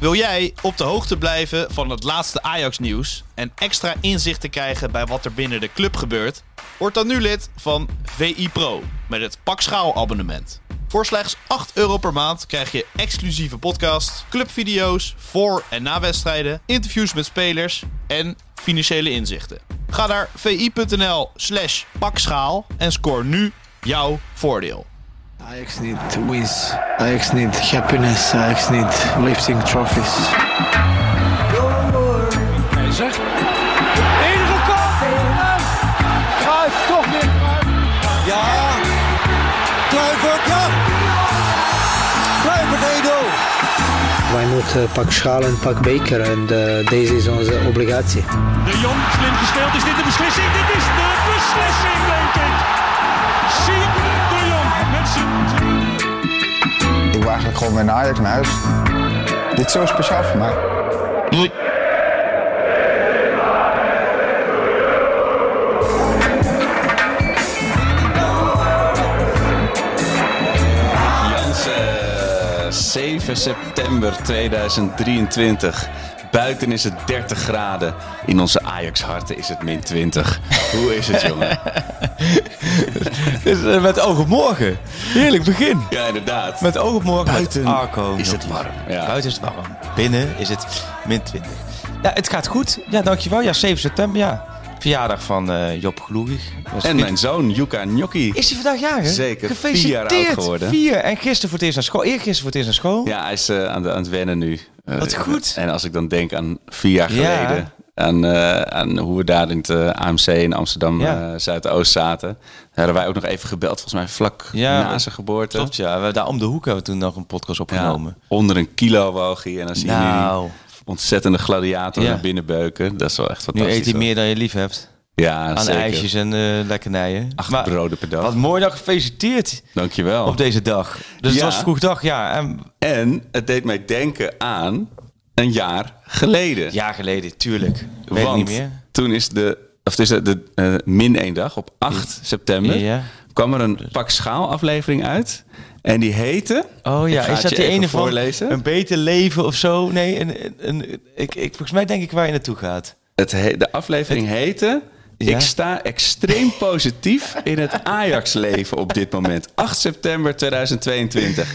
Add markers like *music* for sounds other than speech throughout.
Wil jij op de hoogte blijven van het laatste Ajax-nieuws en extra inzicht te krijgen bij wat er binnen de club gebeurt? Word dan nu lid van VI Pro met het Pak Schaal abonnement. Voor slechts 8 euro per maand krijg je exclusieve podcasts, clubvideo's voor en na wedstrijden, interviews met spelers en financiële inzichten. Ga naar vi.nl slash pakschaal en scoor nu jouw voordeel. Ajax need wins. Ajax need happiness. Ajax need lifting trophies. Keizer. Enige kop. Kruif, toch weer Kruif. Ja. Kluivert, ja. Kluivert 1-0. Wij moeten pak schaal en pak beker en eh, deze is onze obligatie. De Jong, slim gespeeld. Is dit de beslissing? Dit is gewoon weer naar Ajax naar huis. Dit is zo speciaal voor mij. Jansen, 7 september 2023. Buiten is het 30 graden. In onze Ajax-harten is het min 20. Hoe is het, jongen? *laughs* *laughs* Dus, eh, met oog op morgen. Heerlijk begin. Ja, inderdaad. Met oog op morgen. Buiten met Arco. is het warm. Ja. Buiten is het warm. Binnen is het min 20. Ja, het gaat goed. Ja, dankjewel. Ja, 7 september. Ja. Verjaardag van eh, Job Gloerig. En mijn zoon, Yuka Gnocchi. Is hij vandaag jarig? Zeker, Gefeliciteerd. vier jaar oud geworden. Vier. En gisteren voor het eerst naar school. Eergisteren voor het eerst naar school. Ja, hij is eh, aan, de, aan het wennen nu. Wat goed. En als ik dan denk aan vier jaar Ja. geleden... Aan, eh, aan hoe we daar in het AMC in Amsterdam Ja. eh, Zuidoost zaten. Hadden wij ook nog even gebeld, volgens mij vlak Ja, na zijn geboorte. Klopt, ja. We, daar om de hoek hebben we toen nog een podcast Ja, opgenomen. onder een kilo woog hij. En dan zie je nu Nou. die ontzettende gladiator naar binnen beuken. Dat is wel echt Nu fantastisch. eet hij meer dan je lief hebt. Ja, Aan zeker. ijsjes en eh, lekkernijen. Acht Maar broden per dag. Wat mooi dat gefeliciteerd Dankjewel. op deze dag. Dus het Ja. was vroeg dag, ja. En En het deed mij denken aan een jaar geleden. jaar geleden, tuurlijk. Weet Want niet meer. toen is de, of het is de, de eh, min één dag, op 8 september, Ja. kwam er een pak schaal aflevering uit. En die heette... Oh ja, is dat even ene van voorlezen. een beter leven of zo? Nee, een, een, een- ik, ik, volgens mij denk ik waar je naartoe gaat. Het he- de aflevering heette... Ja? Ik sta extreem positief in het Ajax-leven op dit moment. 8 september 2022.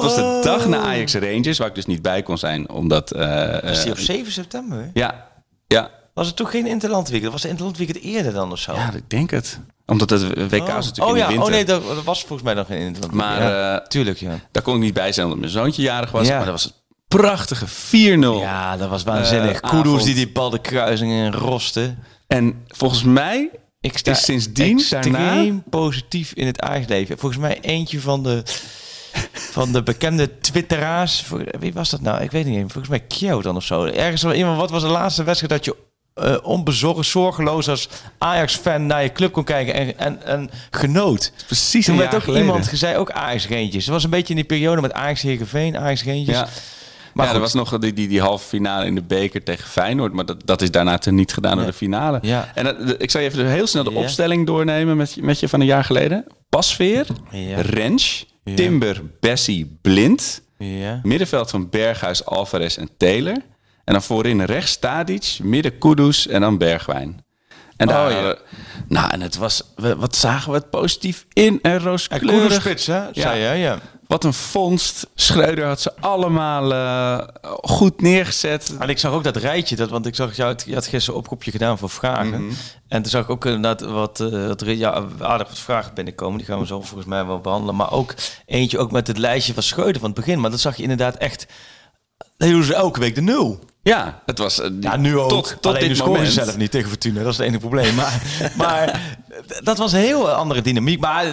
Dat was de dag na Ajax Rangers, waar ik dus niet bij kon zijn. Omdat... eh, Was die eh, op 7 september? ja, ja, Was het toch geen Interlandweekend? Was het Interlandweekend eerder dan of zo? ja, ik denk het. Omdat het WK is natuurlijk oh in ja, de winter. oh nee, dat, dat was volgens mij nog geen Interlandweekend. Maar, ja, eh, tuurlijk, ja. Daar kon ik niet bij zijn omdat mijn zoontje jarig was. Ja. Maar dat was het prachtige 4-0. Ja, dat was waanzinnig. Kudus avond. die die bal de kruisingen rosten. En volgens mij Ik sta is sindsdien daarna... positief in het Ajax-leven. Volgens mij eentje van de, van de bekende twitteraars. Voor- Wie was dat nou? Ik weet niet. Volgens mij Kyo dan of zo. Ergens wel iemand. Wat was de laatste wedstrijd dat je eh, onbezorgd, zorgeloos als Ajax-fan naar je club kon kijken en, en, en genoot? Precies Toen werd ook geleden. iemand gezegd, ook Ajax-Geentjes. Het was een beetje in die periode met Ajax-Heerenveen, Ajax-Geentjes. Ja. Maar ja, goed. er was nog die, die, die halve finale in de beker tegen Feyenoord. Maar dat, dat is daarna te niet gedaan door Nee. de finale. Ja. En dat- de- ik zal je even heel snel de Ja. opstelling doornemen met, je- met je van een jaar geleden. Pasveer, Ja. Rens, Ja. Timber, Bessie, Blind. Ja. Middenveld van Berghuis, Alvarez en Taylor. En dan voorin rechts Tadic, midden Kudus en dan Bergwijn. En daar, Oh, ja. Nou, en het was, wat zagen we het positief in en En rooskleurig. Kudus spits, hè? Zei je, ja. Wat een vondst. Schreuder had ze allemaal eh, goed neergezet. En ik zag ook dat rijtje, dat, want ik zag, jou, je had gisteren oproepje gedaan voor vragen. En toen zag ik ook inderdaad wat, eh wat ja, aardig wat vragen binnenkomen. Die gaan we zo volgens mij wel behandelen. Maar ook eentje ook met het lijstje van Schreuder van het begin. Maar dat zag je inderdaad echt... Dat doen ze elke week de nul. Ja, het was eh, Ja, nu ook. tot, tot Alleen dit nu scoren zelf niet tegen Fortuna. Dat is het enige probleem. Maar, *laughs* maar dat was een heel andere dynamiek. Maar eh,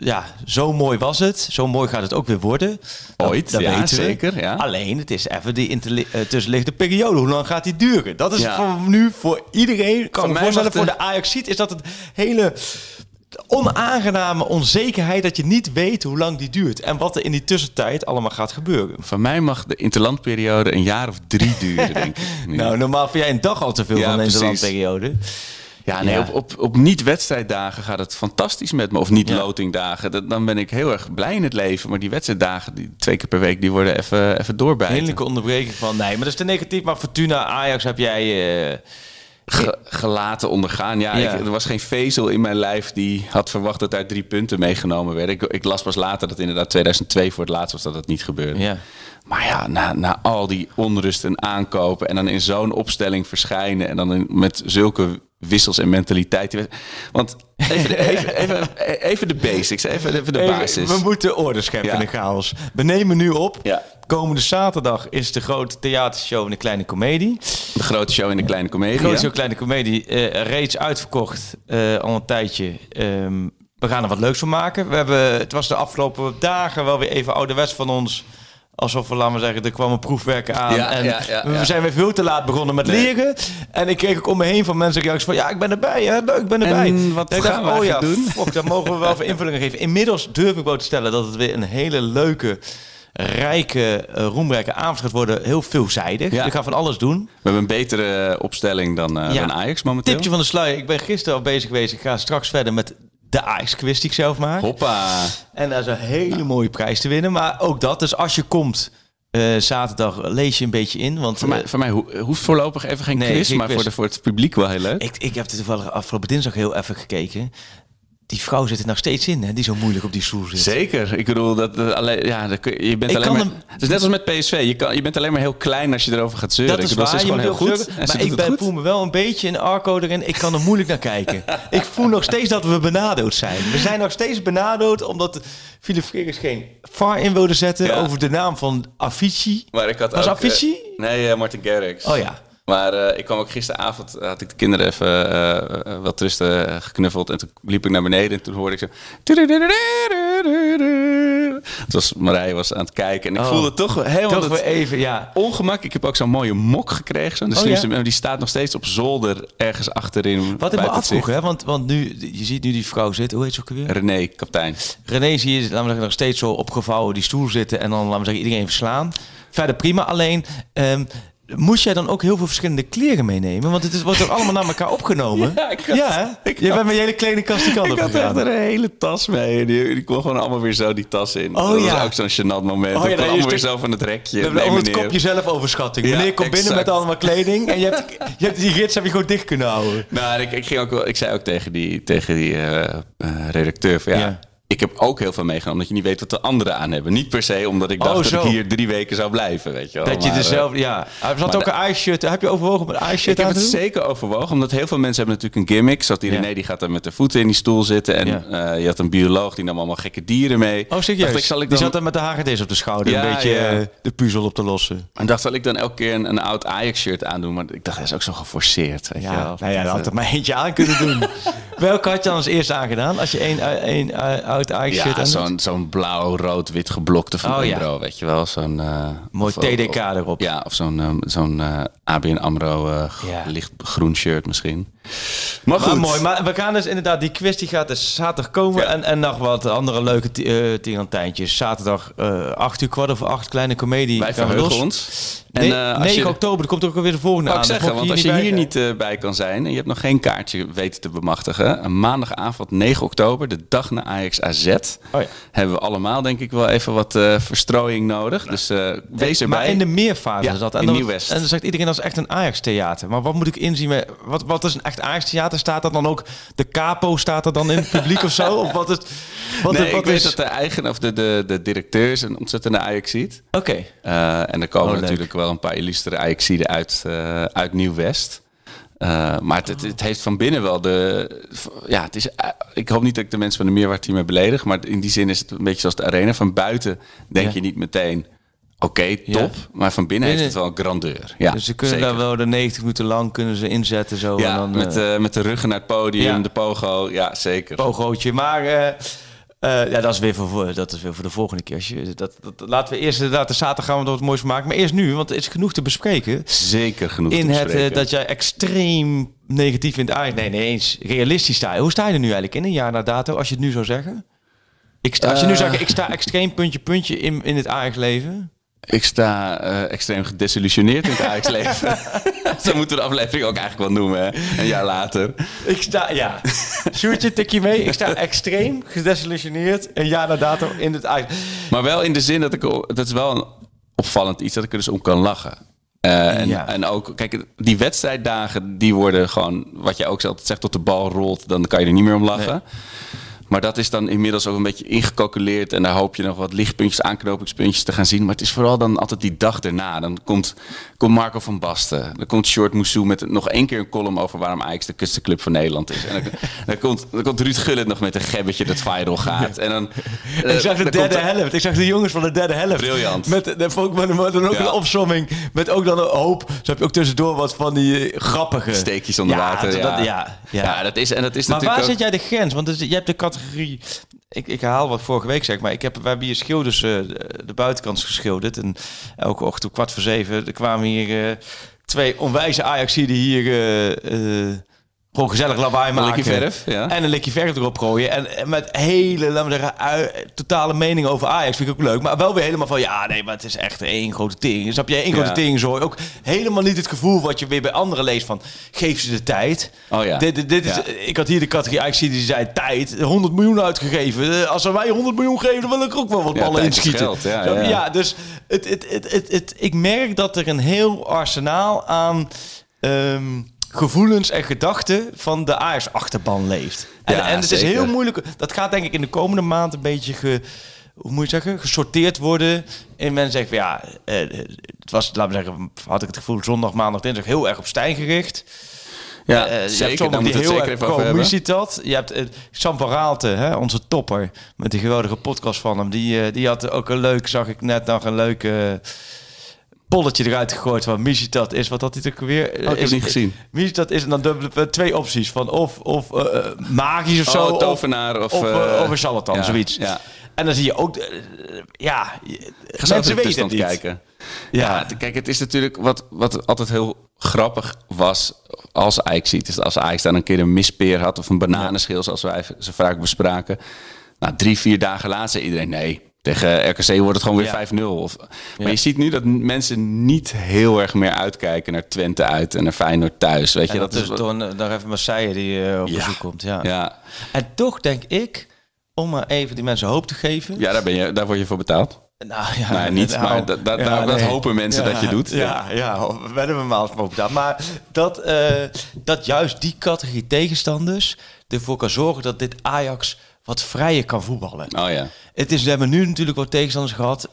ja, zo mooi was het. Zo mooi gaat het ook weer worden. Dat- Ooit, dat ja, weten we. zeker, ja. Alleen, het is even die eh, tussenliggende periode. Hoe lang gaat die duren? Dat is Ja. voor nu voor iedereen. Ik Kan Voor me mij voorstellen, voor de- de Ajax ziet is dat het hele onaangename onzekerheid dat je niet weet hoe lang die duurt en wat er in die tussentijd allemaal gaat gebeuren. Van mij mag de interlandperiode een jaar of drie duren, denk ik. nu. *laughs* Nou, normaal vind jij een dag al te veel Ja, van precies. interlandperiode. Ja, nee, Ja. op, op, op niet-wedstrijddagen gaat het fantastisch met me. Of niet-lotingdagen. Dan ben ik heel erg blij in het leven. Maar die wedstrijddagen, die twee keer per week, die worden even, even doorbijten. Heerlijke onderbreking van, nee, maar dat is te negatief. Maar Fortuna, Ajax heb jij... eh, Ge- gelaten ondergaan. Ja, Ja. Ik, er was geen vezel in mijn lijf die had verwacht dat daar drie punten meegenomen werden. Ik, ik las pas later dat inderdaad 2002 voor het laatst was dat het niet gebeurde. ja. Maar ja, na, na al die onrust en aankopen en dan in zo'n opstelling verschijnen en dan in- met zulke wissels en mentaliteit. Want even, de- *laughs* even, even, even de basics, even, even de basis. We moeten orde scheppen Ja. in de chaos. We nemen nu op. Ja. Komende zaterdag is de grote theatershow in de Kleine Comedie. De grote show in de kleine De comedie. grote hè? show Kleine Comedie eh, reeds uitverkocht eh, al een tijdje. Ehm, we gaan er wat leuks van maken. We hebben, het was de afgelopen dagen wel weer even ouderwets van ons. Alsof we, laten we zeggen, er kwam een proefwerken aan. Ja, en ja, ja, we zijn weer veel te laat begonnen met Nee. leren. En ik kreeg ook om me heen van mensen reacties van... Ja, ik ben erbij, hè? Leuk, ik ben erbij. En wat ik gaan we oh ja, doen? daar mogen we wel *laughs* voor invullingen geven. Inmiddels durf ik wel te stellen dat het weer een hele leuke... Rijke, eh, roemrijke avond gaat worden. Heel veelzijdig. Ja. We gaan van alles doen. We hebben een betere opstelling dan, eh, Ja. dan Ajax momenteel. Tipje van de sluier. Ik ben gisteren al bezig geweest. Ik ga straks verder met de Ajax-quiz die ik zelf maak. Hoppa. En daar is een hele mooie prijs te winnen. Maar ook dat. Dus als je komt eh, zaterdag, lees je een beetje in. Want Voor mij, eh, voor mij ho- hoeft voorlopig even geen Nee, quiz, maar quiz. Voor, de, voor het publiek wel heel leuk. ik, ik heb het toevallig afgelopen dinsdag heel even gekeken. Die vrouw zit er nog steeds in, hè, die zo moeilijk op die stoel zit. Zeker. Ik bedoel, dat, alleen, ja, dat je, bent Ik alleen maar... hem- Het is net als met PSV. Je, kan, je bent alleen maar heel klein als je erover gaat zeuren. Dat is ik bedoel, waar, is je heel goed. Maar ik ben, voel me wel een beetje een arco erin. Ik kan er moeilijk naar kijken. ik voel nog steeds dat we benadeeld zijn. We zijn nog steeds benadeeld omdat Philip Freris geen VAR in wilde zetten Ja. over de naam van Avicii. Maar ik had Was ook, Avicii? eh, nee, eh, Martin Garrix. Oh ja. Maar eh, ik kwam ook gisteravond, had ik de kinderen even eh, eh, wel trusten eh, geknuffeld. En toen liep ik naar beneden en toen hoorde ik zo... Het was, Marije was aan het kijken en ik Oh. voelde toch helemaal Toch dat weer even, ja. ongemak. Ik heb ook zo'n mooie mok gekregen. De Oh, ja? maar die staat nog steeds op zolder ergens achterin. Wat ik me afvroeg, hè, want, want nu, je ziet nu die vrouw zitten, hoe heet ze ook weer? René, kaptein. René zie je laten we zeggen, nog steeds zo opgevouwen die stoel zitten en dan laten we zeggen iedereen verslaan. Verder prima, alleen ehm, moest jij dan ook heel veel verschillende kleren meenemen? Want het is, wordt toch allemaal naar elkaar opgenomen? *laughs* Ja, ik had- ja hè? ik je had- bent met je hele kledingkast die kant *laughs* op Ik had echt gegaan. een hele tas mee. En die, die kwam gewoon allemaal weer zo die tas in. Oh, dat ja. was ook zo'n gênant moment. Oh, ja, dat je allemaal weer zo van het rekje. We hebben Nee, het kopje zelfoverschatting. Ja, Meneer komt binnen met allemaal kleding en je hebt, je hebt die gids heb je gewoon dicht kunnen houden. Nou, ik, ik, ging ook wel, ik zei ook tegen die, tegen die eh, eh, redacteur van Ja. Ik heb ook heel veel meegenomen dat je niet weet wat de anderen aan hebben. Niet per se omdat ik Oh, dacht dat ik hier drie weken zou blijven, weet je wel. Dat je Maar, eh, dezelfde, ja. Er zat ook een ijsshirt. Heb je overwogen om een Ik ijsshirt heb aan te het zeker overwogen, omdat heel veel mensen hebben natuurlijk een gimmick. Zoals die Ja. René, die gaat dan met de voeten in die stoel zitten. En Ja. eh, je had een bioloog, die nam allemaal gekke dieren mee. Oh, serieus? Dacht ik, zal ik Die dan... zat er met de hagedis op de schouder Ja, een beetje eh, de puzzel op te lossen. En dacht, zal ik dan elke keer een, een oud Ajax-shirt aandoen? Maar ik dacht, dat is ook zo geforceerd, weet je Ja, wel. nou ja, dat had er maar eentje aan kunnen doen. *laughs* Welke had je dan als eerste aangedaan? Als je één één, eh, ja, zo'n zo'n blauw, rood, wit geblokte van Oh, ja. Weet je wel. Zo'n... eh, Mooi of- TDK of- erop. Ja, of zo'n eh, zo'n eh, ABN AMRO eh, g- Ja. lichtgroen shirt misschien. Maar goed. Maar mooi, maar we gaan dus inderdaad, die quiz die gaat dus zaterdag komen. Ja. En, en nog wat andere leuke ti- eh tirantijntjes. Zaterdag eh 8 uur, kwart over acht, kleine comedie. Wij verheugen los. ons. Eh, als 9 je- oktober, er komt er ook weer de volgende aan. ik zeggen, want als je hier niet eh, bij kan zijn en je hebt nog geen kaartje weten te bemachtigen, een maandagavond 9 oktober, de dag na Ajax AZ, Oh ja. hebben we allemaal denk ik wel even wat eh, verstrooiing nodig. Dus eh, wees erbij. Maar in de meerfase Ja, dat. En in dan, Nieuw-West. En dan zegt iedereen dat is echt een Ajax-theater. Maar wat moet ik inzien met... Wat, wat is een echt Ajax-theater? Staat dat dan ook... De capo staat er dan in het publiek of zo? *laughs* Of wat is... Wat, nee, wat ik weet is... dat de eigenaar of de, de, de directeur is een ontzettende Ajax ziet. Oké. Eh, en er komen Oh, natuurlijk wel een paar illustere Ajaxiden uit, uit Nieuw-West. Eh, maar het, het, het heeft van binnen wel de... Ja, het is, eh, ik hoop niet dat ik de mensen van de Meerwaard hiermee beledig. Maar in die zin is het een beetje zoals de arena. Van buiten denk Ja. je niet meteen... Oké, top. Maar van binnen heeft het wel grandeur. Ja, dus ze kunnen zeker. daar wel de 90 minuten lang kunnen ze inzetten zo. en Ja, dan, met, eh, met de ruggen naar het podium, de pogo. Ja, zeker. pogootje. Maar eh, ja, dat is, weer voor- dat is weer voor de volgende keer. Als je, dat, dat, laten we eerst inderdaad de zaterdag gaan we er wat moois van maken. Maar eerst nu, want er is genoeg te bespreken. Zeker genoeg in te het eh, bespreken. dat jij extreem negatief vindt. Ah, nee, nee eens realistisch sta. Hoe sta je er nu eigenlijk in een jaar na dato, als je het nu zou zeggen? Ik sta, als je nu zegt, ik sta extreem puntje puntje in, in het Ajax leven. Ik sta eh, extreem gedesillusioneerd in het Ajax-leven. *laughs* *laughs* Zo moeten we de aflevering ook eigenlijk wel noemen, hè? een jaar later. Ik sta, ja. Sjoerdje, tik je mee? Ik sta extreem gedesillusioneerd een jaar na dato in het Ajax. Maar wel in de zin dat ik... Dat is wel een opvallend iets dat ik er dus om kan lachen. Eh, en, Ja. en ook, kijk, die wedstrijddagen, die worden gewoon... Wat je ook altijd zegt, tot de bal rolt, dan kan je er niet meer om lachen. Maar dat is dan inmiddels ook een beetje ingecalculeerd. En daar hoop je nog wat lichtpuntjes, aanknopingspuntjes te gaan zien. Maar het is vooral dan altijd die dag erna. Dan komt, komt Marco van Basten. Dan komt Short Moussou met nog één keer een column over waarom Ajax de kutste club van Nederland is. En dan, *laughs* dan, komt, dan komt Ruud Gullit nog met een gebbetje dat viral gaat. En dan, eh, Ik zag de derde komt er- helft. Ik zag de jongens van de derde helft. Briljant. Met, de, met, met dan ook Ja. een opsomming. Met ook dan een hoop. Zo heb je ook tussendoor wat van die eh, grappige... Steekjes onder Ja, water. dat- ja. ja, ja. ja, dat is, en dat is Maar waar zit jij de grens? Want je hebt de categorie... Ik, ik haal wat vorige week zeg maar. Ik heb, wij hebben hier schilders eh, de, buitenkant geschilderd. En elke ochtend kwart voor zeven er kwamen hier eh, twee onwijze Ajaxiden hier... gewoon gezellig lawaai maken. likje verf, ja. En een likje verf erop gooien. En, en met hele, laten we zeggen, totale mening over Ajax. Vind ik ook leuk. Maar wel weer helemaal van, ja, nee, maar het is echt één grote ting. Snap je? Één grote Ja. ting. Zo. Ook helemaal niet het gevoel wat je weer bij anderen leest van, geef ze de tijd. Oh ja. Dit, dit, dit is. Ik had hier de categorie Ajax die zei, tijd, 100 miljoen uitgegeven. Eh, Als ze wij 100 miljoen geven, dan wil ik ook wel wat ballen inschieten. geld, ja, ja. ja dus het, het, het, het, het, ik merk dat er een heel arsenaal aan... ehm, gevoelens en gedachten van de Ajax-achterban leeft. En, Ja, en het is zeker. heel moeilijk. Dat gaat denk ik in de komende maand een beetje ge, hoe moet je zeggen, gesorteerd worden. En mensen zeggen van ja, eh, het was, laten we zeggen, had ik het gevoel zondag, maandag, dinsdag heel erg op Stijn gericht. Ja, Eh, je hebt zeker. sommigen die heel zeker erg even over hebben. pro-Musitat. Je hebt eh, Sam van Raalte, hè, onze topper, met die geweldige podcast van hem. Die, die had ook een leuk, zag ik net nog een leuk eh, polletje eruit gegooid van Musitat is. Wat had hij ook weer? Oh, ik is, niet gezien. Musitat is en dan dubbele eh, twee opties van of, of eh, eh, magisch of zo. Oh, of- tovenaar of, of, eh, of een charlatan, ja, zoiets. ja. En dan zie je ook, ja, je- Ga zo even mensen weten het niet. kijken. Ja. Kijk, het is natuurlijk wat, wat altijd heel grappig was als Ajax ziet. Is als Ajax dan een keer een mispeer had of een bananenschil, zoals wij ze vaak bespraken. Nou, drie, vier dagen later zei iedereen nee. Tegen RKC wordt het gewoon weer Ja. 5-0. Of, maar Ja. je ziet nu dat mensen niet heel erg meer uitkijken naar Twente uit en naar Feyenoord thuis. Weet je, dat, dat is is dan daar even Marseille die eh, op Ja. bezoek komt. Ja. Ja, En toch denk ik, om maar even die mensen hoop te geven. ja daar, ben je, daar word je voor betaald. Nou ja, Nee, niet, nou, *laughs* maar dat- dat- dat- dat hopen mensen dat je doet. Ja, ja, we hebben we maar op gedaan. Maar dat, eh, dat juist die categorie tegenstanders ervoor kan zorgen dat dit Ajax wat vrijer kan voetballen. Oh ja. Het is, we hebben nu natuurlijk wat tegenstanders gehad.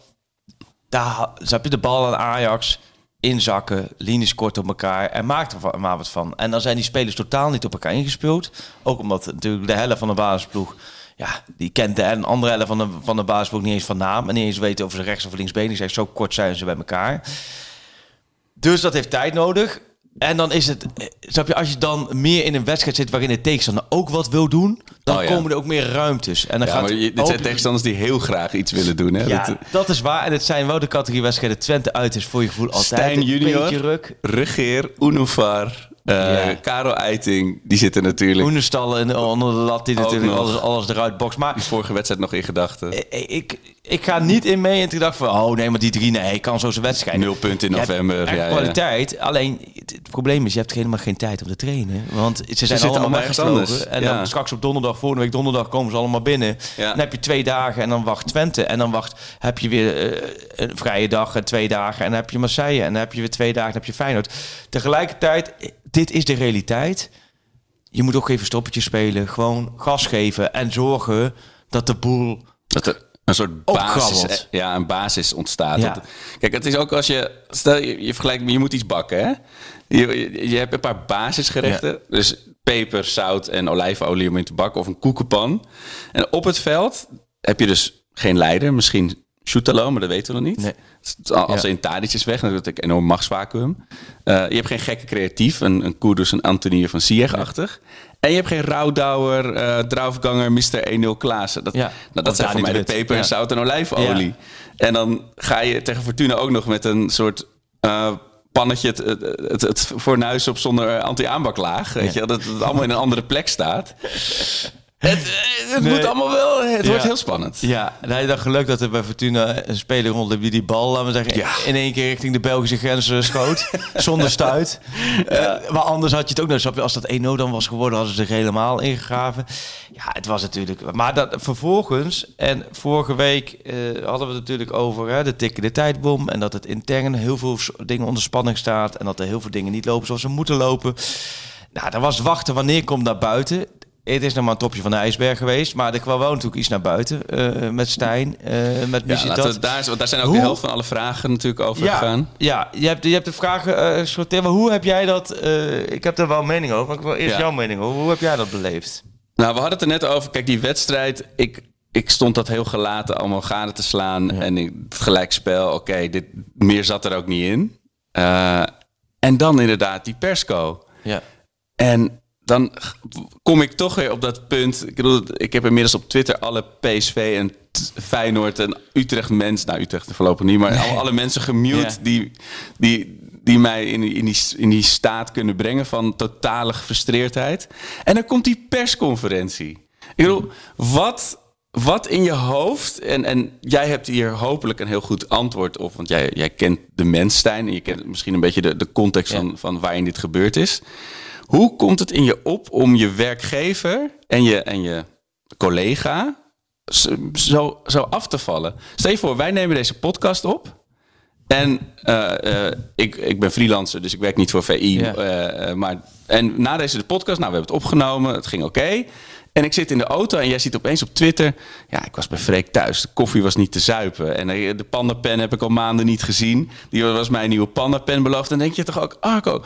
Daar heb je de bal aan Ajax inzakken, linies kort op elkaar en maakt er maar wat van. En dan zijn die spelers totaal niet op elkaar ingespeeld. Ook omdat natuurlijk de helft van de basisploeg, ja, die kent de en andere helft van de, van de basisploeg niet eens van naam en niet eens weten of ze rechts of linksbeen zijn. Zo kort zijn ze bij elkaar. Dus dat heeft tijd nodig. En dan is het, eh, snap je, als je dan meer in een wedstrijd zit waarin de tegenstander ook wat wil doen, dan Oh ja. komen er ook meer ruimtes. En dan Ja, gaat maar je, dit zijn tegenstanders die heel graag iets willen doen. Hè? ja, Dat- dat, is waar. En het zijn wel de categorie wedstrijden. Twente uit is voor je gevoel altijd Stijn een junior, beetje ruk. Regeer, Unovar, eh Ja. Karel Eiting, die zitten natuurlijk Oenestallen en onder de lat die natuurlijk nog. alles, alles eruit bokst. Maar die vorige wedstrijd nog in gedachten. ik, ik, ik ga niet in mee en ik dacht van, oh nee, maar die drie, nee, ik kan zo zijn wedstrijd. Nul punten in november. Ja, ja. kwaliteit. Alleen het, het probleem is, je hebt helemaal geen tijd om te trainen. Want ze zijn zitten allemaal allemaal weggevlogen. En Ja. dan straks op donderdag, volgende week donderdag, komen ze allemaal binnen. Dan heb je twee dagen en dan wacht Twente. En dan wacht, heb je weer eh, een vrije dag en twee dagen. En dan heb je Marseille. En dan heb je weer twee dagen en dan heb je Feyenoord. Tegelijkertijd, eh, dit is de realiteit. Je moet ook even stoppetje spelen. Gewoon gas geven en zorgen dat de boel... Dat er een soort basis, ja, een basis ontstaat. Ja. Dat- kijk, het is ook als je, stel je, je vergelijkt, je moet iets bakken, hè? Je, je, je hebt een paar basisgerechten, dus peper, zout en olijfolie om in te bakken of een koekenpan. En op het veld heb je dus geen leider, misschien Soetalo, maar dat weten we nog niet. Nee. Als Ja. een Tadic is weg, dan het een enorm machtsvacuum. Eh, je hebt geen gekke creatief, een, een Kudus, een Anthony van Ziyech-achtig. En je hebt geen Rouwdouwer, eh Draufganger, Mr. 1-0 Klaassen. Dat, Ja. nou, dat Of zijn voor mij de peper en Ja. zout en olijfolie. En dan ga je tegen Fortuna ook nog met een soort eh, pannetje het, het, het, het fornuis op zonder anti-aanbaklaag. Weet Ja. je, dat het allemaal in een andere plek staat. *laughs* Het, eh, het Nee. moet allemaal wel... Het Ja. wordt heel spannend. Ja, nou, je dacht geluk dat er bij Fortuna een speler rondliep die die bal, laten we zeggen, Ja. in één keer richting de Belgische grens eh, schoot. *laughs* zonder stuit. Eh, maar anders had je het ook nog, snap je, als dat 1-0 dan was geworden, hadden ze zich helemaal ingegraven. Ja, het was natuurlijk... Maar dat, vervolgens, en vorige week hadden we het natuurlijk over hè, de tikkende tijdbom en dat het intern heel veel dingen onder spanning staat en dat er heel veel dingen niet lopen zoals ze moeten lopen. Nou, dat was wachten wanneer komt naar buiten. Het is nog maar een topje van de ijsberg geweest, maar er kwam wel natuurlijk iets naar buiten eh, met Stijn, eh, met Ja, laten we dat. daar, want daar zijn ook Hoe- de helft van alle vragen natuurlijk over Ja, gegaan. ja je, hebt, je hebt de vragen gesorteerd, maar hoe heb jij dat... ik heb er wel een mening over, maar ik wil eerst Ja. jouw mening over. Hoe heb jij dat beleefd? Nou, we hadden het er net over. Kijk, die wedstrijd. Ik, ik stond dat heel gelaten allemaal gade te slaan. En ik, het gelijkspel, oké, dit meer zat er ook niet in. En dan inderdaad die persco. Ja. En dan kom ik toch weer op dat punt. Ik bedoel, ik heb inmiddels op Twitter alle PSV en Feyenoord en Utrecht mensen... Nou, Utrecht voorlopig niet, maar alle, alle mensen gemute... Ja. die, die, die mij in, die- in, die, in die staat kunnen brengen van totale gefrustreerdheid. En dan komt die persconferentie. Ik bedoel, wat, wat in je hoofd... En, en jij hebt hier hopelijk een heel goed antwoord op... want jij, jij kent de mens, Stijn... en je kent misschien een beetje de, de context Ja. van, van waarin dit gebeurd is... Hoe komt het in je op om je werkgever en je, en je collega zo, zo af te vallen? Stel je voor, wij nemen deze podcast op. En eh, eh, ik, ik ben freelancer, dus ik werk niet voor VI. Eh, maar, en na deze de podcast, nou, we hebben het opgenomen, het ging oké. En ik zit in de auto en jij ziet opeens op Twitter... Ja, ik was bij Freek thuis. De koffie was niet te zuipen. En de pandapen heb ik al maanden niet gezien. Die was mijn nieuwe pandapen beloofd. En dan denk je toch ook, Arco,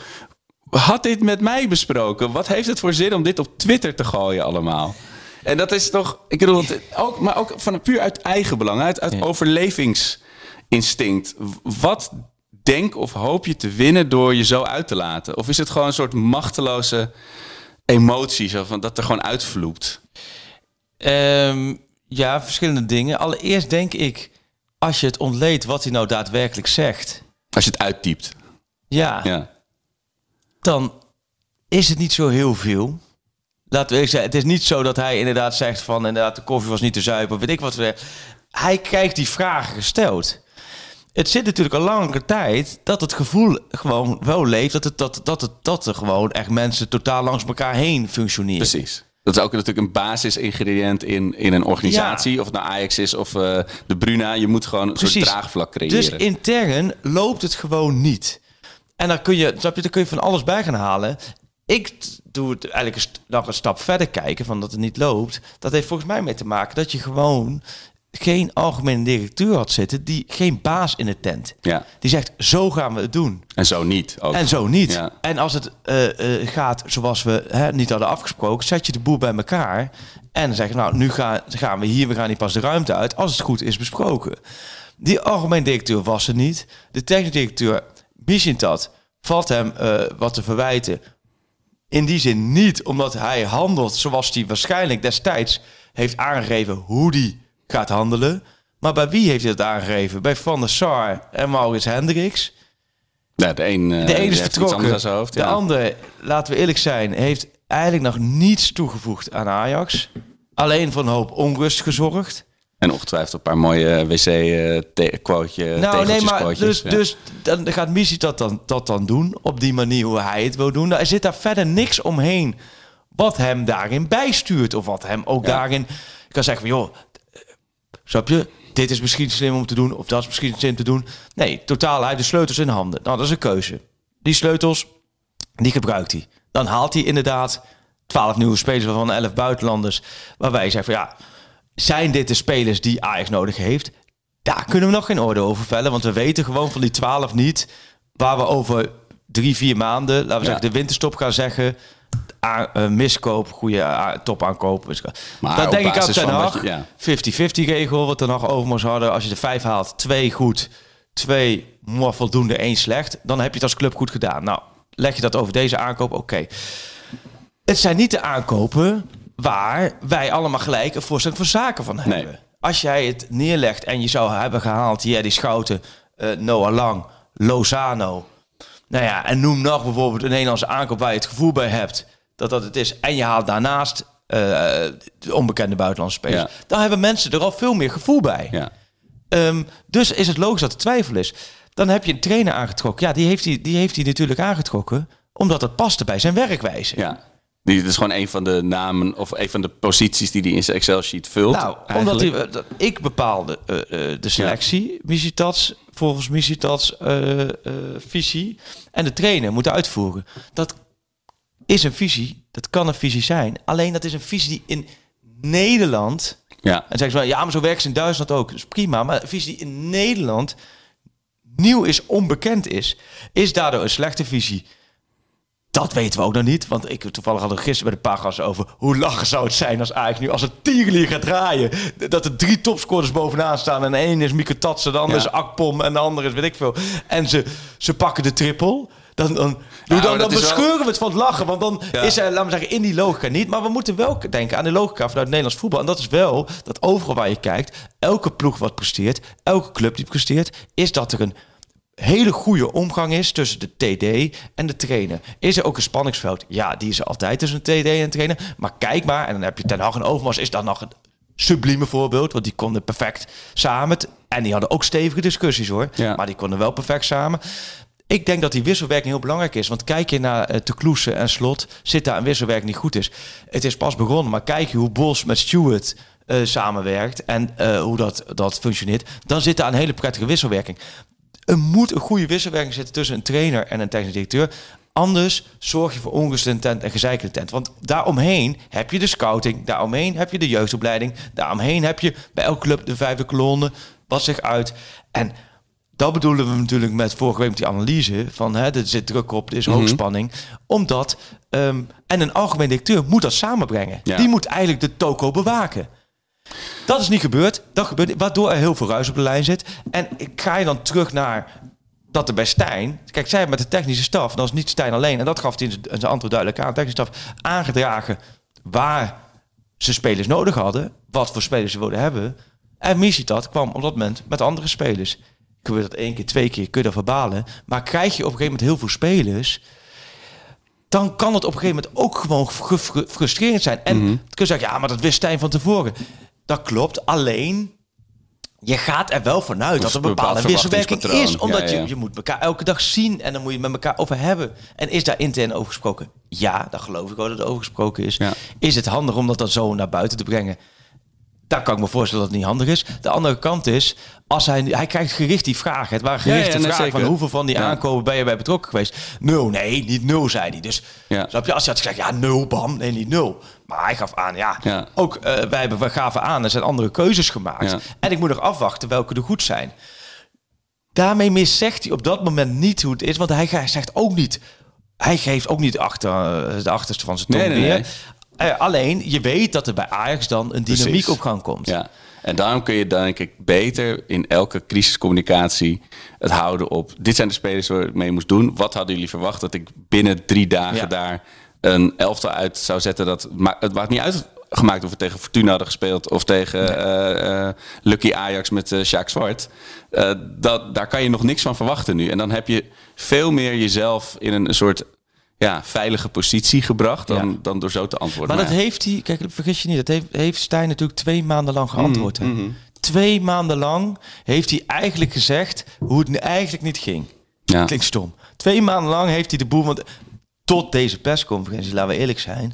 had dit met mij besproken? Wat heeft het voor zin om dit op Twitter te gooien allemaal? En dat is toch, ik bedoel, ook, maar ook van puur uit eigen belang, uit, uit overlevingsinstinct. Wat denk of hoop je te winnen door je zo uit te laten? Of is het gewoon een soort machteloze emotie, zo van dat er gewoon uitvloept? Ehm, ja, verschillende dingen. Allereerst denk ik, als je het ontleedt wat hij nou daadwerkelijk zegt... Als je het uittypt. Ja, Ja. Dan is het niet zo heel veel. Laten we zeggen, het is niet zo dat hij inderdaad zegt van inderdaad de koffie was niet te zuipen, weet ik wat. Hij krijgt die vragen gesteld. Het zit natuurlijk al langere tijd dat het gevoel gewoon wel leeft dat, het, dat, dat, het, dat er gewoon echt mensen totaal langs elkaar heen functioneren. Precies. Dat is ook natuurlijk een basisingrediënt in, in een organisatie. Of het nou Ajax is of eh, de Bruna. Je moet gewoon een soort draagvlak creëren. Dus intern loopt het gewoon niet. En dan kun je, snap je, dan kun je van alles bij gaan halen. Ik doe het eigenlijk nog een stap verder kijken van dat het niet loopt. Dat heeft volgens mij mee te maken dat je gewoon geen algemene directeur had zitten, die geen baas in de tent. Ja. Die zegt, zo gaan we het doen. En zo niet. Ook. En zo niet. Ja. En als het eh, eh, gaat zoals we hè, niet hadden afgesproken, zet je de boel bij elkaar. En dan zeg je, nou, nu gaan, gaan we hier, we gaan niet pas de ruimte uit, als het goed is besproken. Die algemeen directeur was er niet. De technisch directeur, Mishintat, valt hem eh, wat te verwijten. In die zin niet, omdat hij handelt zoals hij waarschijnlijk destijds heeft aangegeven hoe die gaat handelen. Maar bij wie heeft hij dat aangegeven? Bij Van der Sar en Maurits Hendricks. Ja, de een, eh, De is vertrokken. zijn hoofd. De ja. andere, laten we eerlijk zijn, heeft eigenlijk nog niets toegevoegd aan Ajax. Alleen voor een hoop onrust gezorgd. En ongetwijfeld een paar mooie wc-quoteje. nou, nee, maar dus, ja. dus dan gaat Missie dat dan, dat dan doen. Op die manier hoe hij het wil doen. Nou, er zit daar verder niks omheen wat hem daarin bijstuurt. Of wat hem ook Ja. daarin kan zeggen van... joh, eh, snap je? Dit is misschien slim om te doen. Of dat is misschien slim te doen. Nee, totaal. Hij heeft de sleutels in handen. Nou, dat is een keuze. Die sleutels, die gebruikt hij. Dan haalt hij inderdaad 12 nieuwe spelers van 11 buitenlanders. Waarbij je zegt van ja, zijn dit de spelers die Ajax nodig heeft? Daar kunnen we nog geen orde over vellen. Want we weten gewoon van die 12 niet waar we over drie, vier maanden, laten we Ja. zeggen, de winterstop gaan zeggen. Eh, miskoop, goede topaankoop. Maar Dan op denk ik aan Ten van wat Hag, je- ja. 50-50 regel, wat er nog over hadden. Als je de vijf haalt, twee goed, twee mooi voldoende, één slecht. Dan heb je het als club goed gedaan. Nou, leg je dat over deze aankoop, oké. Het zijn niet de aankopen waar wij allemaal gelijk een voorstelling van zaken van hebben. Nee. Als jij het neerlegt en je zou hebben gehaald, ja, die Schouten, eh, Noah Lang, Lozano. Nou ja, en noem nog bijvoorbeeld een Nederlandse aankoop waar je het gevoel bij hebt dat dat het is. En je haalt daarnaast de onbekende buitenlandse spelers. Ja. Dan hebben mensen er al veel meer gevoel bij. Ja. Ehm, dus is het logisch dat er twijfel is. Dan heb je een trainer aangetrokken. Ja, die heeft hij, die heeft hij natuurlijk aangetrokken omdat het paste bij zijn werkwijze. ja. Die, dat is gewoon een van de namen of een van de posities die hij in zijn Excel-sheet vult. Nou, omdat hij, eh, dat- ik bepaalde eh, eh, de selectie, Misitats, volgens Misitats eh, visie. En de trainer moet uitvoeren. Dat is een visie, dat kan een visie zijn. Alleen dat is een visie die in Nederland... Ja. En zeggen ze wel, ja, maar zo werkt ze in Duitsland ook. Dat is prima, maar een visie die in Nederland nieuw is, onbekend is... is daardoor een slechte visie. Dat weten we ook nog niet. Want ik toevallig hadden we gisteren bij de Pagas over hoe lachen zou het zijn als Ajax nu als het tierenlier gaat draaien. Dat er drie topscorers bovenaan staan. En één is Mieke Tatsen, de ander Ja. is Akpom en de andere is weet ik veel. En ze, ze pakken de triple. Dan, dan, dan, wel- bescheuren we het van het lachen. Want dan Ja. is er, laten we zeggen, in die logica niet. Maar we moeten wel denken aan de logica vanuit Nederlands voetbal. En dat is wel dat overal waar je kijkt, elke ploeg wat presteert, elke club die presteert, is dat er een hele goede omgang is tussen de TD en de trainer. Is er ook een spanningsveld? Ja, die is er altijd tussen een TD en een trainer. Maar kijk maar, en dan heb je Ten Hag en Overmars, is dat nog een sublieme voorbeeld, want die konden perfect samen. En die hadden ook stevige discussies hoor, Ja. maar die konden wel perfect samen. Ik denk dat die wisselwerking heel belangrijk is. Want kijk je naar uh, Te Kloese en Slot, zit daar een wisselwerking die goed is. Het is pas begonnen, maar kijk je hoe Bos met Stewart eh, samenwerkt en eh, hoe dat, dat functioneert, dan zit daar een hele prettige wisselwerking. Er moet een goede wisselwerking zitten tussen een trainer en een technisch directeur. Anders zorg je voor onrust tent en gezeik in de tent. Want daaromheen heb je de scouting, daaromheen heb je de jeugdopleiding, daaromheen heb je bij elke club de vijfde kolonne, wat zich uit. En dat bedoelen we natuurlijk met vorige week met die analyse van hè, er zit druk op, er is hoogspanning. Omdat, ehm, en een algemeen directeur moet dat samenbrengen. Ja. Die moet eigenlijk de toko bewaken. Dat is niet gebeurd. Dat gebeurt, waardoor er heel veel ruis op de lijn zit. En ik ga je dan terug naar dat er bij Stijn... Kijk, zij met de technische staf, dat is niet Stijn alleen... en dat gaf hij in zijn- antwoord duidelijk aan. De technische staf aangedragen waar ze spelers nodig hadden. Wat voor spelers ze wilden hebben. En Misitat kwam op dat moment met andere spelers. Gebeurt dat één keer, twee keer, kun je dat verbalen. Maar krijg je op een gegeven moment heel veel spelers dan kan het op een gegeven moment ook gewoon frustrerend zijn. En Mhm. kun je zeggen, ja, maar dat wist Stijn van tevoren. Dat klopt, alleen je gaat er wel vanuit dat er een een bepaald bepaalde wisselwerking is. Omdat Ja, ja. Je, je moet elkaar elke dag zien en dan moet je met elkaar over hebben. En is daar intern over gesproken? Ja, dat geloof ik wel dat er over gesproken is. Ja. Is het handig om dat dan zo naar buiten te brengen? Daar kan ik me voorstellen dat het niet handig is. De andere kant is, als hij, hij krijgt gericht die vragen. Het waren gerichte vragen zeker. van hoeveel van die aankopen ben je bij betrokken geweest? Nul, nee, niet nul, zei hij. Dus Ja. snap je, als hij had gezegd, ja, nul, bam, nee, niet nul. Maar hij gaf aan, ja, Ja. ook eh, wij, hebben, wij gaven aan, er zijn andere keuzes gemaakt. Ja. En ik moet nog afwachten welke er goed zijn. Daarmee miszegt hij op dat moment niet hoe het is, want hij zegt ook niet, hij geeft ook niet achter, eh, de achterste van zijn tong Nee, nee, weer. nee. Eh, alleen, je weet dat er bij Ajax dan een dynamiek Precies. op gang komt. Ja. En daarom kun je denk ik beter in elke crisiscommunicatie het houden op... dit zijn de spelers waar ik mee moest doen. Wat hadden jullie verwacht dat ik binnen drie dagen Ja. daar een elftal uit zou zetten? Dat, ma- het maakt niet uitgemaakt of we tegen Fortuna hadden gespeeld... of tegen eh, eh, Lucky Ajax met Sjaak Zwart. Eh, dat, daar kan je nog niks van verwachten nu. En dan heb je veel meer jezelf in een soort... Ja, veilige positie gebracht dan, Ja. dan door zo te antwoorden. Maar dat ja. heeft hij, kijk, vergis je niet, dat heeft, heeft Stijn natuurlijk twee maanden lang geantwoord. Mm, hè. Twee maanden lang heeft hij eigenlijk gezegd hoe het eigenlijk niet ging. Ja. Klinkt stom. Twee maanden lang heeft hij de boel, want tot deze persconferentie, laten we eerlijk zijn,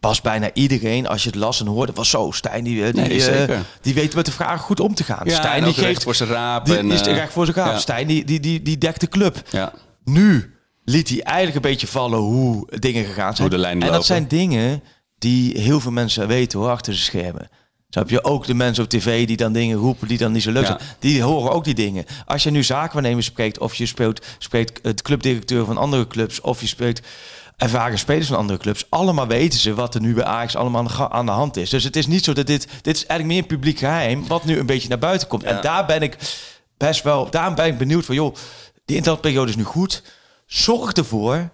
was bijna iedereen, als je het las en hoorde, was zo, Stijn die, eh, die, Nee, eh, die weet met de vragen goed om te gaan. Ja, Stijn die geeft voor zijn raap Die, en, die is eh, recht voor zijn raap. ja. Stijn die, die, die, die dekt de club. Ja. Nu liet hij eigenlijk een beetje vallen hoe dingen gegaan zijn. Hoe de lijnen en dat lopen. zijn dingen die heel veel mensen weten hoor, achter de schermen. Snap je ook de mensen op tv die dan dingen roepen die dan niet zo leuk Ja. zijn. Die horen ook die dingen. Als je nu zaakwaarnemers spreekt, of je speelt, spreekt het clubdirecteur van andere clubs, of je spreekt ervaren spelers van andere clubs, allemaal weten ze wat er nu bij Ajax allemaal aan de, ga- aan de hand is. Dus het is niet zo dat dit, dit is eigenlijk meer een publiek geheim, wat nu een beetje naar buiten komt. En daar ben ik best wel, daarom ben ik benieuwd van, joh, die interlandperiode is nu goed. Zorg ervoor.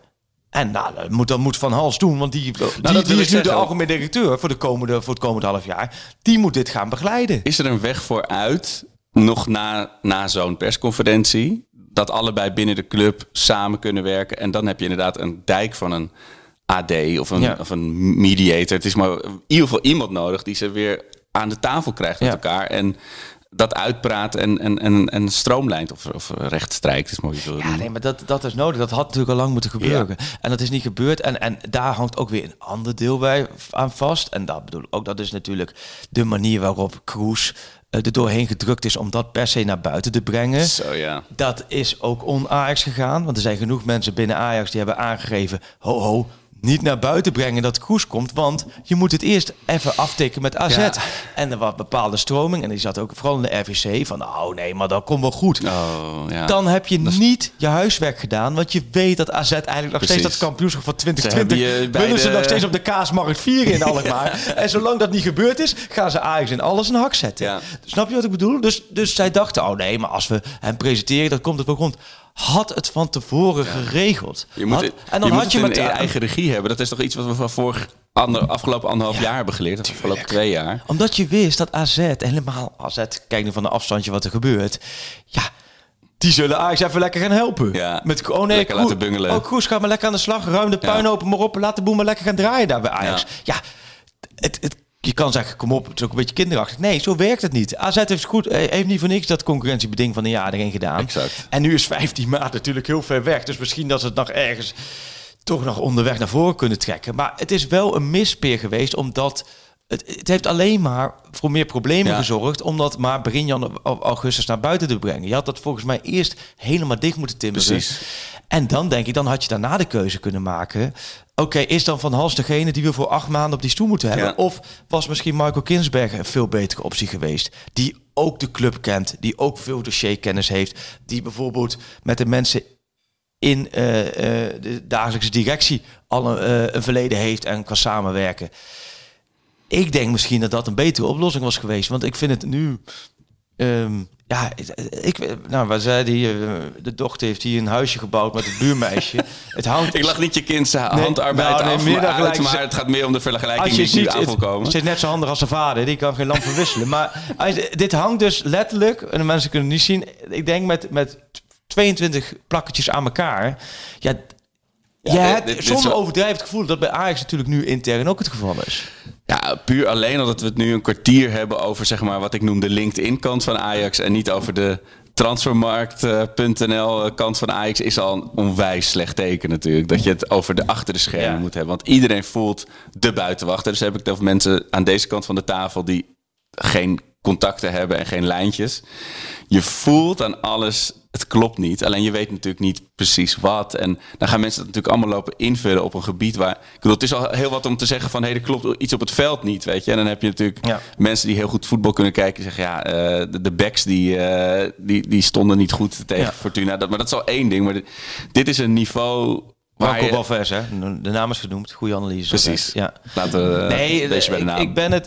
En nou, dat moet, dat moet Van Hals doen, want die, die, Nou, die is nu de algemeen directeur voor, de komende, voor het komende half jaar. Die moet dit gaan begeleiden. Is er een weg vooruit, nog na, na zo'n persconferentie, dat allebei binnen de club samen kunnen werken? En dan heb je inderdaad een dijk van een AD of een, Ja. of een mediator. Het is maar in ieder geval iemand nodig die ze weer aan de tafel krijgt met Ja. elkaar. En dat uitpraat en, en, en, en stroomlijnt of, of recht strijkt, is mooi. Ja, nee, maar dat, dat is nodig. Dat had natuurlijk al lang moeten gebeuren. En dat is niet gebeurd. En, en daar hangt ook weer een ander deel bij aan vast. En dat bedoel ik ook, dat is natuurlijk de manier waarop Kroes eh, er doorheen gedrukt is om dat per se naar buiten te brengen. Zo ja. Dat is ook on-Ajax gegaan. Want er zijn genoeg mensen binnen Ajax die hebben aangegeven... ho, ho, niet naar buiten brengen dat Kroes komt. Want je moet het eerst even aftikken met AZ. Ja. En er was bepaalde stroming. En die zat ook vooral in de RVC. Van, nou nee, maar dat komt wel goed. Oh, ja. Dan heb je niet je huiswerk gedaan. Want je weet dat AZ eigenlijk nog steeds dat kampioenschap van Ze hebben 2020... je bij willen ze de- nog steeds op de kaasmarkt vieren in Alkmaar. *laughs* en zolang dat niet gebeurd is, gaan ze Ajax in alles een hak zetten. Ja. Snap je wat ik bedoel? Dus, dus zij dachten, oh nee, maar als we hem presenteren, dan komt het wel rond. Had het van tevoren geregeld. Je moet, Had- en dan je had je met eigen regie hebben. Dat is toch iets wat we van vorig, ander, afgelopen anderhalf jaar hebben geleerd. Of afgelopen twee jaar. Omdat je wist dat AZ, helemaal AZ, kijk nu van een afstandje wat er gebeurt. Ja, die zullen Ajax even lekker gaan helpen. Ja, Met, oh nee, lekker Kroes- laten bungelen. Oh, Kroes, ga maar lekker aan de slag. Ruim de puin Ja. open maar op. en Laat de boel maar lekker gaan draaien daar bij Ajax. Ja. Ja, het, het, je kan zeggen, kom op, het is ook een beetje kinderachtig. Nee, zo werkt het niet. AZ heeft, goed, eh, heeft niet voor niks dat concurrentiebeding van een jaar erin gedaan. Exact. En nu is 15 maart natuurlijk heel ver weg. Dus misschien dat ze het nog ergens toch nog onderweg naar voren kunnen trekken. Maar het is wel een mispeer geweest, omdat het, het heeft alleen maar voor meer problemen Ja. gezorgd, om dat maar begin jan- augustus naar buiten te brengen. Je had dat volgens mij eerst helemaal dicht moeten timmeren. Precies. En dan denk ik, dan had je daarna de keuze kunnen maken. Oké, is dan Van Hals degene die we voor acht maanden op die stoel moeten hebben? Ja. Of was misschien Michael Kinsberger een veel betere optie geweest? Die ook de club kent, die ook veel dossierkennis heeft. Die bijvoorbeeld met de mensen in eh, eh, de dagelijkse directie al een, eh, een verleden heeft en kan samenwerken. Ik denk misschien dat dat een betere oplossing was geweest. Want ik vind het nu... ehm, ja, ik, nou, waar zei die, eh, de dochter heeft hier een huisje gebouwd met het buurmeisje. *laughs* het hangt, Ik lach niet je kind zijn Nee, handarbeid nou, nee, af, meer maar, uit, maar het gaat meer om de vergelijking als je die ziet, aan het, wil komen. het is net zo handig als zijn vader. Die kan geen lamp verwisselen. Maar als- dit hangt dus letterlijk, en de mensen kunnen het niet zien. Ik denk met, met 22 plakketjes aan elkaar. Ja, je dit- hebt dit- dit zonder overdrijven het gevoel dat bij Ajax natuurlijk nu intern ook het geval is. Ja, puur alleen omdat we het nu een kwartier hebben over zeg maar, wat ik noem de LinkedIn-kant van Ajax en niet over de transfermarkt.nl eh, kant van Ajax is al een onwijs slecht teken natuurlijk. Dat je het over de achter de schermen Ja. moet hebben. Want iedereen voelt de buitenwachter. Dus heb ik het over mensen aan deze kant van de tafel die geen contacten hebben en geen lijntjes. Je voelt aan alles, het klopt niet. Alleen je weet natuurlijk niet precies wat. En dan gaan mensen natuurlijk allemaal lopen invullen op een gebied waar... Ik bedoel, het is al heel wat om te zeggen van... hé, hey, er klopt iets op het veld niet, weet je. En dan heb je natuurlijk Ja. mensen die heel goed voetbal kunnen kijken... die zeggen, ja, eh, de, de backs die, eh, die, die stonden niet goed tegen Ja. Fortuna. Dat, maar dat is al één ding. Maar dit, dit is een niveau... Waar Marco Balvers, hè? De naam is genoemd. Goede analyse. precies. Ja. Laten we eh, Nee, deze bij de ik, naam. ik ben het,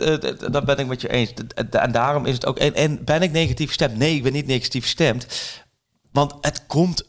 dat ben ik met je eens. En daarom is het ook. En, en ben ik negatief gestemd? Nee, ik ben niet negatief gestemd. Want het komt.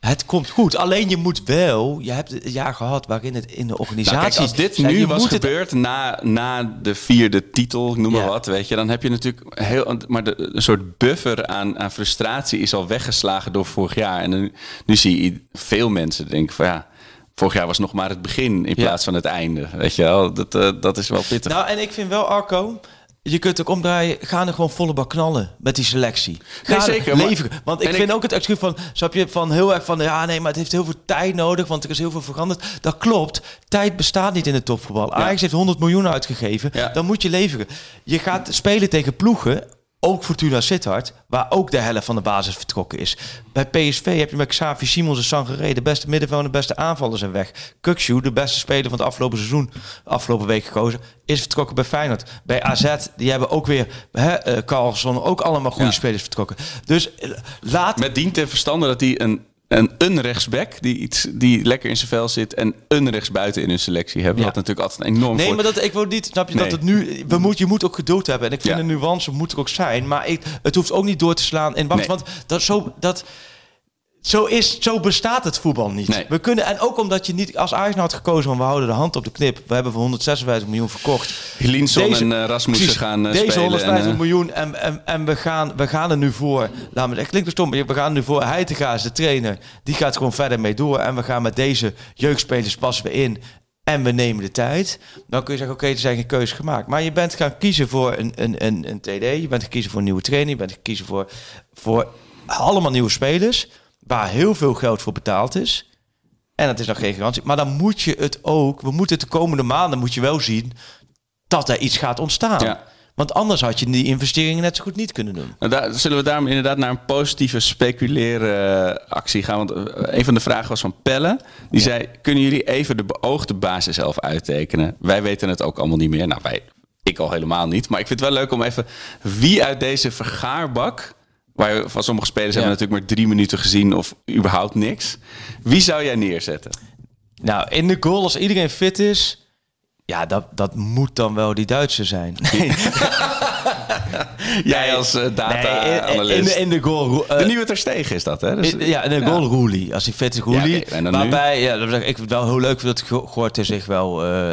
Het komt goed. Alleen je moet wel. Je hebt het jaar gehad waarin het in de organisatie. Nou, kijk, als dit nu was het- gebeurd na, na de vierde titel, noem maar Ja. wat, weet je, dan heb je natuurlijk heel, maar de, een soort buffer aan, aan frustratie is al weggeslagen door vorig jaar. En nu, nu zie je veel mensen denken van ja, vorig jaar was nog maar het begin in Ja. plaats van het einde, weet je wel. Dat, eh, dat is wel pittig. Nou, en ik vind wel, Arco. Je kunt ook omdraaien. Ga er gewoon volle bak knallen met die selectie. Ga Nee, er zeker, maar-. Want ik vind ik- ook het excuus van. Snap je van heel erg van. Ja, nee, maar het heeft heel veel tijd nodig. Want er is heel veel veranderd. Dat klopt. Tijd bestaat niet in het topvoetbal. Ajax heeft 100 miljoen uitgegeven. Ja. Dan moet je leveren. Je gaat spelen tegen ploegen. Ook Fortuna Sittard, waar ook de helft van de basis vertrokken is. Bij PSV heb je met Xavi Simons en Sangaré de beste middenvelder, de beste aanvallers zijn weg. Kukshu, de beste speler van het afgelopen seizoen, afgelopen week gekozen, is vertrokken bij Feyenoord. Bij AZ, die hebben ook weer hè, eh, Carlson, ook allemaal goede Ja. spelers vertrokken. Dus eh, laat Met dien ten verstande dat hij een, een, een rechtsback die, iets, die lekker in zijn vel zit en een rechtsbuiten in hun selectie hebben. Ja. Wat natuurlijk altijd een enorm Nee, maar dat, ik wil niet, snap je, dat het nu... We moet, je moet ook geduld hebben. En ik vind Ja. een nuance moet er ook zijn. Maar ik, het hoeft ook niet door te slaan in wacht. Nee. Want dat, zo, dat, zo, is, zo bestaat het voetbal niet. Nee. We kunnen, en ook omdat je niet... Als Ajax nou had gekozen we houden de hand op de knip. We hebben voor 156 miljoen verkocht. Linson Deze- en eh, Rasmussen Precies, gaan eh, Deze spelen. 150 en, eh, miljoen en, en, en we, gaan, we gaan er nu voor. Laat me, het klinkt dus stom, maar we gaan er nu voor. Heitinga is de trainer. Die gaat gewoon verder mee door. En we gaan met deze jeugdspelers passen we in. en we nemen de tijd, dan kun je zeggen, oké, er zijn geen keuzes gemaakt. Maar je bent gaan kiezen voor een, een, een, een TD, je bent gaan kiezen voor een nieuwe trainer, je bent gaan kiezen voor, voor allemaal nieuwe spelers, waar heel veel geld voor betaald is. En dat is nog geen garantie. Maar dan moet je het ook, we moeten het de komende maanden, moet je wel zien dat er iets gaat ontstaan. Ja. Want anders had je die investeringen net zo goed niet kunnen doen. Nou, daar, zullen we daarom inderdaad naar een positieve speculeren eh, actie gaan? Want eh, een van de vragen was van Pelle. Die zei, kunnen jullie even de beoogde basis zelf uittekenen? Wij weten het ook allemaal niet meer. Nou, wij, ik al helemaal niet. Maar ik vind het wel leuk om even... Wie uit deze vergaarbak... Waar van sommige spelers hebben we natuurlijk maar drie minuten gezien... of überhaupt niks. Wie zou jij neerzetten? Nou, in de goal, als iedereen fit is, ja, dat, dat moet dan wel die Duitser zijn. Nee, *laughs* *laughs* Jij als eh, nee, in, in, data-analyst. de, in de goal. eh, de nieuwe Ter Stegen is dat, hè? Dus- in- ja, in de goal Roelie. Als hij fit is, Roelie. Ja, waarbij, ja, dat ik vind wel heel leuk dat Go- Gorter zich wel... eh,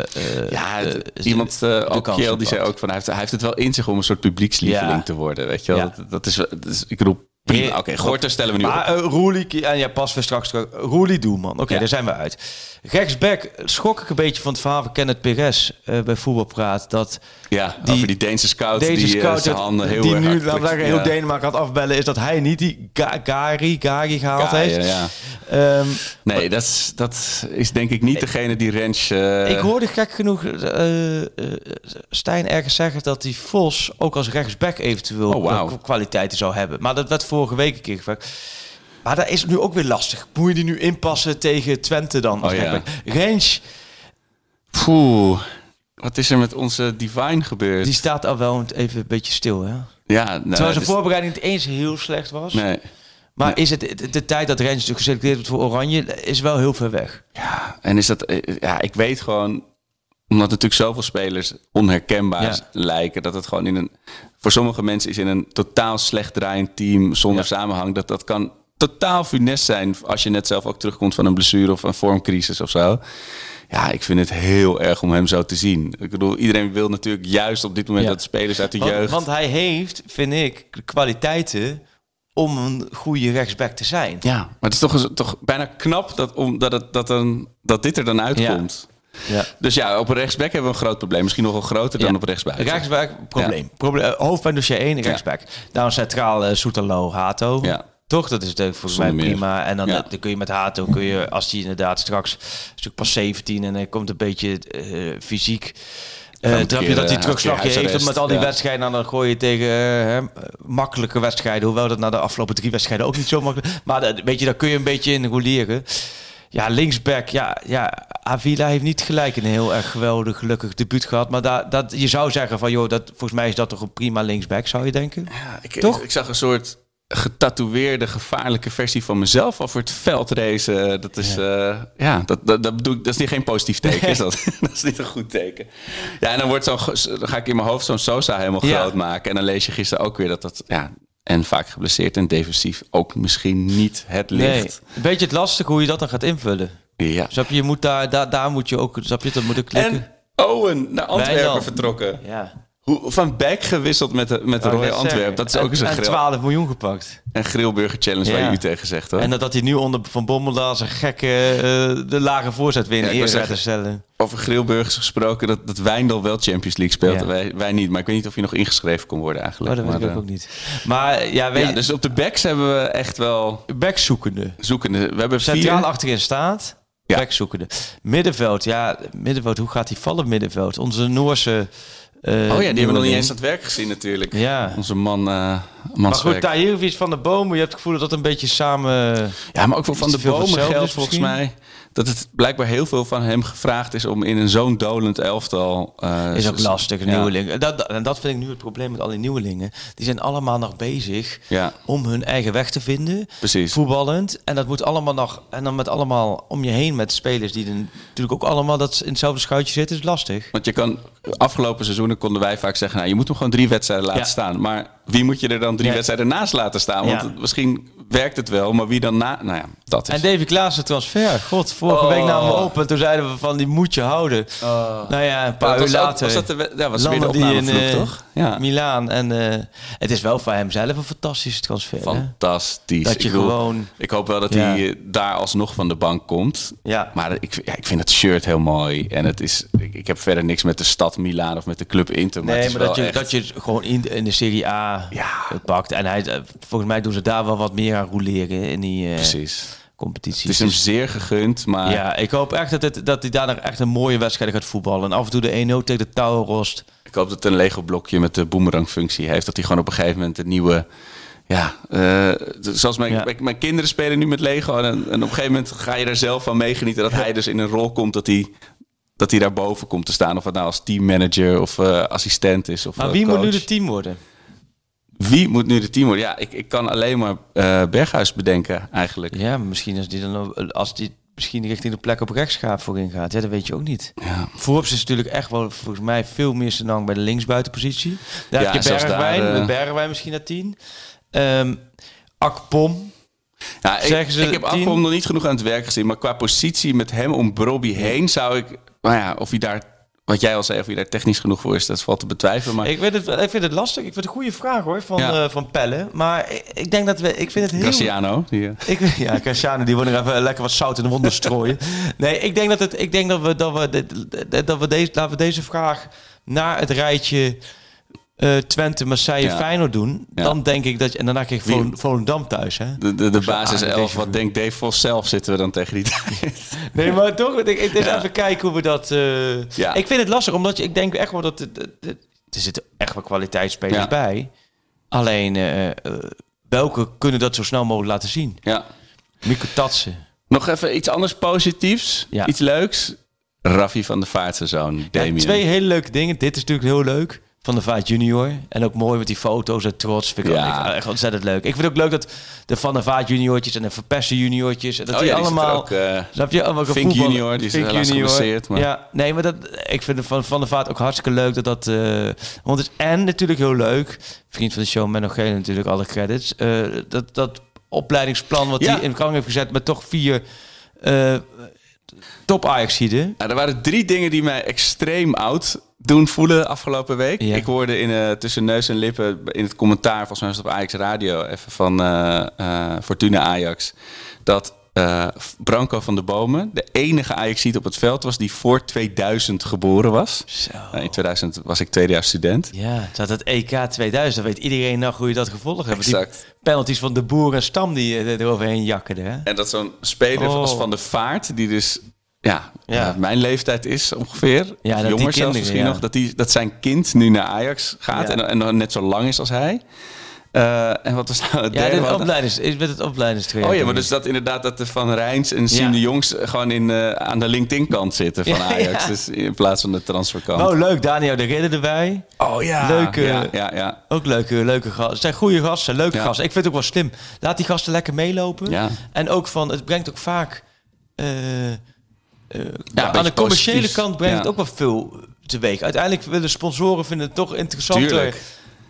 Ja, iemand, ook Kiel, die zei ook van hij heeft, hij heeft het wel in zich om een soort publiekslieveling te worden, weet je wel. Dat, dat, is, dat is, ik roep prima. Oké, Gorter stellen we nu Maar op. uh, Roelie, en ja, pas we straks terug. Roelie Doelman. Oké, Ja. daar zijn we uit. Rechtsback schrok ik een beetje van het verhaal van Kenneth Perez eh, bij Voetbalpraat. Dat Ja, die- over die Deense scout die eh, scout zijn handen heel die erg nu, laten zeggen, heel Ja. Denemarken gaat afbellen, is dat hij niet die Ga- Gari, Gari gehaald heeft. ja, ja. Ehm, Nee, dat is, dat is denk ik niet degene die Rens... eh, ik hoorde gek genoeg eh, eh, Stijn ergens zeggen dat die Vos ook als rechtsback eventueel Oh, eh, kwaliteiten zou hebben. Maar dat werd vorige week een keer gevraagd. Maar dat is nu ook weer lastig. Moet je die nu inpassen tegen Twente dan? Oh, ja. Rens, Poeh, wat is er met onze Divine gebeurd? die staat al wel even een beetje stil. Hè? ja, nou, Terwijl zijn dus- voorbereiding niet eens heel slecht was. Nee. Maar Nee. is het de, de tijd dat Rens geselecteerd wordt voor Oranje is wel heel ver weg. Ja, en is dat... eh, Ja, ik weet gewoon... Omdat natuurlijk zoveel spelers onherkenbaar Ja. lijken... dat het gewoon in een... Voor sommige mensen is in een totaal slecht draaiend team... zonder Ja. samenhang... dat dat kan totaal funest zijn... als je net zelf ook terugkomt van een blessure... of een vormcrisis of zo. Ja, ik vind het heel erg om hem zo te zien. Ik bedoel, iedereen wil natuurlijk juist op dit moment... Ja. dat spelers uit de Want, jeugd... want hij heeft, vind ik, kwaliteiten om een goede rechtsback te zijn. Ja, maar het is toch, toch bijna knap dat, om, dat, het, dat, een, dat dit er dan uitkomt. Ja. Dus ja, op rechtsback hebben we een groot probleem. Misschien nog wel groter dan op rechtsbuiten. Rechtsback, probleem. probleem eh, hoofdpijn dossier 1, rechtsback. Nou, centraal Soetalo, Hato. Ja. Toch? Dat is natuurlijk volgens mij prima. En dan, Ja. eh, dan kun je met Hato, kun je, als die inderdaad straks... natuurlijk pas 17 en hij komt een beetje fysiek... we trap je dat hij terugslag een keer heeft met al die ja. wedstrijden. En dan gooi je tegen hè, makkelijke wedstrijden. Hoewel dat na de afgelopen drie wedstrijden ook niet zo makkelijk Maar dat, weet je, daar kun je een beetje in roleren. Ja, linksback. Ja, ja, Avila heeft niet gelijk een heel erg geweldig, gelukkig debuut gehad. Maar daar dat, je zou zeggen van, joh, dat, volgens mij is dat toch een prima linksback, zou je denken? Ja, ik, Toch? Ik zag een soort getatoeëerde, gevaarlijke versie van mezelf over het veld racen. Dat is, ja, ja dat, dat, dat, bedoel ik, dat is niet geen positief teken. Is dat? *laughs* *laughs* dat is niet een goed teken. Ja, en dan, wordt zo'n, ge- dan ga ik in mijn hoofd zo'n Sosa helemaal Ja. groot maken. En dan lees je gisteren ook weer dat dat... Ja, en vaak geblesseerd en defensief ook misschien niet het Nee, licht. een beetje het lastig hoe je dat dan gaat invullen. Ja. Snap je, je moet daar, daar, daar moet je ook, snap je, dat moet ik klikken. En Owen naar Antwerpen vertrokken. ja. Hoe, van Beck gewisseld met de, met de Royal. Antwerpen. Dat is ook eens een, en, grill, 12 miljoen gepakt. een grillburger challenge waar je u tegen zegt hoor. En dat, dat hij nu onder Van Bommel als een gekke eh, de lage voorzet weer in Ja, eer te stellen. Over grillburgers gesproken, dat, dat Wijndal wel Champions League speelt. Ja. en Wij, wij niet, maar ik weet niet of hij nog ingeschreven kon worden Oh, eigenlijk. dat weet ik Maar, eh, ook niet. Maar ja, weet ja, dus op de backs hebben we echt wel backzoekende. zoekende. We hebben Centraal vier. achterin staat, Ja. Middenveld, ja, middenveld, hoe gaat die vallen middenveld? Onze Noorse... eh, Oh ja, die hebben we nog niet eens aan het werk gezien natuurlijk. Ja. Onze man, uh, Maar goed, Tahirovic van de Bomen, je hebt het gevoel dat dat een beetje samen... Ja, maar ook voor Van de Bomen geldt volgens mij dat het blijkbaar heel veel van hem gevraagd is om in een zo'n dolend elftal. eh, is ook lastig, een ja. nieuweling. En dat, en dat vind ik nu het probleem met al die nieuwelingen. Die zijn allemaal nog bezig Ja, om hun eigen weg te vinden. precies. Voetballend. En dat moet allemaal nog... En dan met allemaal om je heen met spelers die dan natuurlijk ook allemaal dat in hetzelfde schuitje zitten. is lastig. Want je kan, afgelopen seizoenen konden wij vaak zeggen, nou, je moet hem gewoon drie wedstrijden laten Ja. staan. Maar wie moet je er dan drie Ja. wedstrijden naast laten staan? Want Ja. misschien werkt het wel, maar wie dan na... Nou ja, dat is... En Davy Klaassen transfer. God, vorige Oh. week namen we op en toen zeiden we van die moet je houden. Nou ja, een paar Dat uur later. was dat de ja, was weer de die in eh, toch? Ja. Milaan. En eh, het is wel voor hem zelf een fantastische transfer. hè? Fantastisch. Dat je ik gewoon- Ik hoop wel dat hij eh, daar alsnog van de bank komt. Ja. Maar ik, ik vind het shirt heel mooi. En het is, ik, ik heb verder niks met de stad Milaan of met de club Inter. Maar Nee, maar dat je, echt- dat je het gewoon in, in de Serie A Ja. pakt. En hij, eh, volgens mij doen ze daar wel wat meer aan roleren in die eh Precies. competitie. Het is hem zeer gegund, maar ja, ik hoop echt dat, het, dat hij daar nog echt een mooie wedstrijd gaat voetballen. En af en toe de 1-0 tegen de Touwenrost. ik hoop dat het een Lego blokje met de boomerang-functie heeft. Dat hij gewoon op een gegeven moment een nieuwe... Ja, eh, zoals mijn, Ja. mijn, mijn kinderen spelen nu met Lego. En, en op een gegeven moment ga je er zelf van meegenieten dat hij dus in een rol komt dat hij, dat hij daar boven komt te staan. Of het nou als teammanager of eh, assistent is. Of Maar eh, wie moet nu de team worden? Wie moet nu de team worden? Ja, ik, ik kan alleen maar eh, Berghuis bedenken eigenlijk. Ja, misschien als die dan als die misschien richting de plek op voorin gaat. Ja, dat weet je ook niet. Ja. Forbes is natuurlijk echt wel volgens mij veel meer senang bij de linksbuitenpositie. Daar Ja, heb je Bergwijn, daar, Bergwijn misschien naar 10. Ehm Akpom. Ja, ik, ik heb? Akpom nog niet genoeg aan het werk gezien. Maar qua positie met hem om Brobby heen zou ik... Nou ja, of hij daar... Wat jij al zei, of hij daar technisch genoeg voor is, dat valt te betwijfelen. Maar Ik, weet het, ik vind het lastig. Ik vind het een goede vraag hoor van, Ja. eh, van Pelle. Maar ik, ik denk dat we. Ik vind het heel. Graciano, die, eh, Ik, *laughs* ja, Cristiano, die nog even lekker wat zout in de wonden strooien. *laughs* Nee, ik denk dat, het, ik denk dat we, dat we, dat we, deze, laten we deze vraag naar het rijtje eh, Twente, Marseille, Ja. Feyenoord doen. Ja. Dan denk ik dat je... En daarna krijg je Vol- Volendam thuis, hè? de, de, de basis aardig 11. deze Wat denkt Dave Vos zelf zitten we dan tegen die tijd? *laughs* Nee, maar toch, ik, ik, dus Ja. even kijken hoe we dat... eh, Ja. Ik vind het lastig, omdat je, ik denk echt wel dat... het- het- het- Er zitten echt wel kwaliteitsspelers Ja. bij. Alleen, eh, eh, welke kunnen dat zo snel mogelijk laten zien? ja. Mikko Tatsen. Nog even iets anders positiefs. Ja. Iets leuks. Raffi van der Vaart zijn zoon, Ja, Damien. twee hele leuke dingen. Dit is natuurlijk heel leuk. Van de Vaart junior. En ook mooi met die foto's en trots. Vind ik Ja. ook echt ontzettend leuk. Ik vind het ook leuk dat de Van der Vaart juniortjes en de Verpesten juniortjes... Dat Oh die ja, die allemaal... ook, eh, Snap je? Allemaal Fink junior, die Fink helaas geblesseerd, maar- Ja, nee, maar dat, ik vind van, van der Vaart ook hartstikke leuk dat dat... eh, want het is en natuurlijk heel leuk. Vriend van de show, Menno Gele natuurlijk, alle credits. eh, dat, dat opleidingsplan wat Ja. hij in gang heeft gezet met toch vier top Ajaxiden. Nou, er waren drie dingen die mij extreem oud doen voelen afgelopen week. Ja. Ik hoorde in, eh, tussen neus en lippen in het commentaar, volgens mij was het op Ajax Radio, even van eh, Fortuna Ajax, dat Branco van de Bomen de enige Ajaxiet op het veld was die voor 2000 geboren was. Zo. Nou, in 2000 was ik tweedejaars student. Ja, dat het EK 2000, dan weet iedereen nog hoe je dat gevolgd hebt. Die Exact. penalties van de boer en Stam die eroverheen jakkerde. Hè? En dat zo'n speler Oh. als Van de Vaart, die dus ja, Ja. eh, mijn leeftijd is ongeveer, Ja, dat jonger zelfs misschien ja. nog, dat, die, dat zijn kind nu naar Ajax gaat en, en dan net zo lang is als hij. Eh, en wat was nou het Ja, derde? opleidings, is met het opleidingstraject. Oh ja, maar dus dat inderdaad dat de Van Rijns en Siem Ja. de Jongs gewoon in, eh, aan de LinkedIn-kant zitten van *laughs* Ja, Ajax. ja. Dus in plaats van de transferkant. Oh, leuk. Daniel de Ridder erbij. Oh ja. Leuke- Ja, ja. Ook leuke, leuke gasten. Het zijn goede gasten, leuke gasten. Ik vind het ook wel slim. Laat die gasten lekker meelopen. Ja. En ook van, het brengt ook vaak... eh, Ja, aan de commerciële positiefs. kant brengt Ja. het ook wel veel teweeg. Uiteindelijk willen sponsoren vinden het toch interessanter...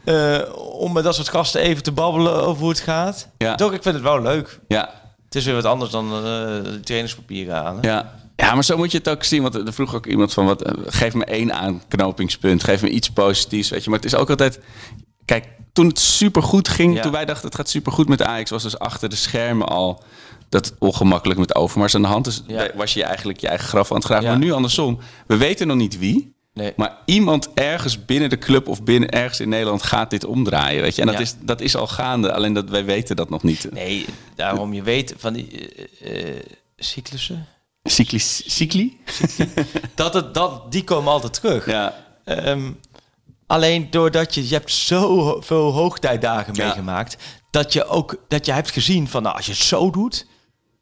Eh, om met dat soort gasten even te babbelen over hoe het gaat. Ja. Toch, ik vind het wel leuk. Ja, Het is weer wat anders dan de trainingspapieren halen. Ja. ja, maar zo moet je het ook zien. Want er vroeg ook iemand van, wat, geef me één aanknopingspunt. Geef me iets positiefs, weet je. Maar het is ook altijd... Kijk, toen het supergoed ging, Ja. toen wij dachten het gaat supergoed met Ajax... was dus achter de schermen al dat ongemakkelijk met Overmars aan de hand. Ja. was je eigenlijk je eigen graf aan het graven. Maar nu andersom. We weten nog niet wie... Nee. Maar iemand ergens binnen de club of binnen ergens in Nederland gaat dit omdraaien. Weet je? En dat, Ja. is, dat is al gaande, alleen dat wij weten dat nog niet. Nee, daarom je weet van die eh, eh, cyclussen. Cycli? cycli? Dat het, dat, die komen altijd terug. Ja. Ehm, alleen doordat je, je hebt zoveel hoogtijdagen Ja. meegemaakt, dat je ook dat je hebt gezien van nou, als je het zo doet,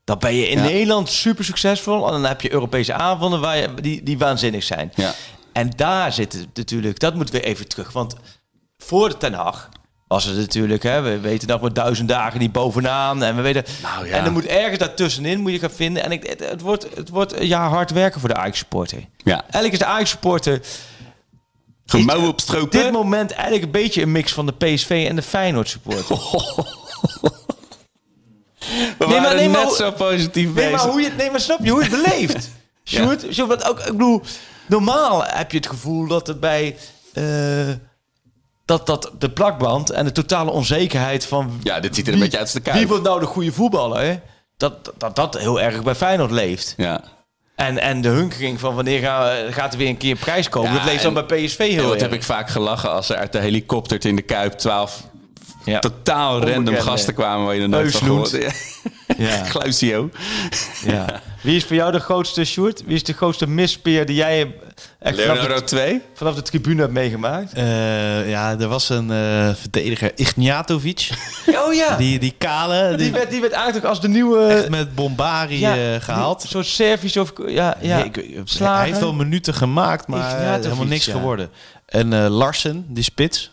dan ben je in Ja. Nederland super succesvol. En dan heb je Europese avonden waar je, die, die waanzinnig zijn. Ja. En daar zit het natuurlijk, dat moet weer even terug. Want voor de Ten Hag was het natuurlijk, hè, we weten nog maar duizend dagen niet bovenaan. En we weten, Nou ja. en er moet ergens daartussenin moet je gaan vinden. En ik, het, het wordt, het wordt jaar hard werken voor de Ajax supporter. Ja. Eigenlijk is de Ajax supporter Gemouwen op stropen. dit moment eigenlijk een beetje een mix van de PSV en de Feyenoord supporter. *laughs* We Nee, maar- waren nee, maar net zo positief Nee, bezig. maar hoe je, nee, maar snap je hoe je het beleeft? *laughs* Sjoerd, Sjoerd, want ook, ik bedoel, normaal heb je het gevoel dat het bij... eh, dat, dat de plakband en de totale onzekerheid van... Ja, dit ziet er een beetje uit als de kuip. Wie wordt nou de goede voetballer? Hè? Dat, dat dat heel erg bij Feyenoord leeft. Ja. En, en de hunkering van wanneer ga- gaat er weer een keer een prijs komen. Ja, dat leeft dan bij PSV heel erg. heb ik vaak gelachen als er uit de helikopter in de Kuip 12 Ja. totaal random gasten kwamen waar je er nooit van Ja. *laughs* Gluisio. Ja. Wie is voor jou de grootste, Sjoerd? Wie is de grootste mispeer die jij echt vanaf Leonardo de, 2. vanaf de tribune hebt meegemaakt? Eh, ja, er was een eh, verdediger, Ignatovic. *laughs* Oh ja, die, Die, die kale, die, werd, die werd eigenlijk als de nieuwe... echt met Bombari ja, eh, gehaald. Een soort Servisch of... Ja, ja. Nee, ik- hij heeft wel minuten gemaakt, maar eh, Ignatovic, helemaal niks ja. geworden. En eh, Larsen, die spits.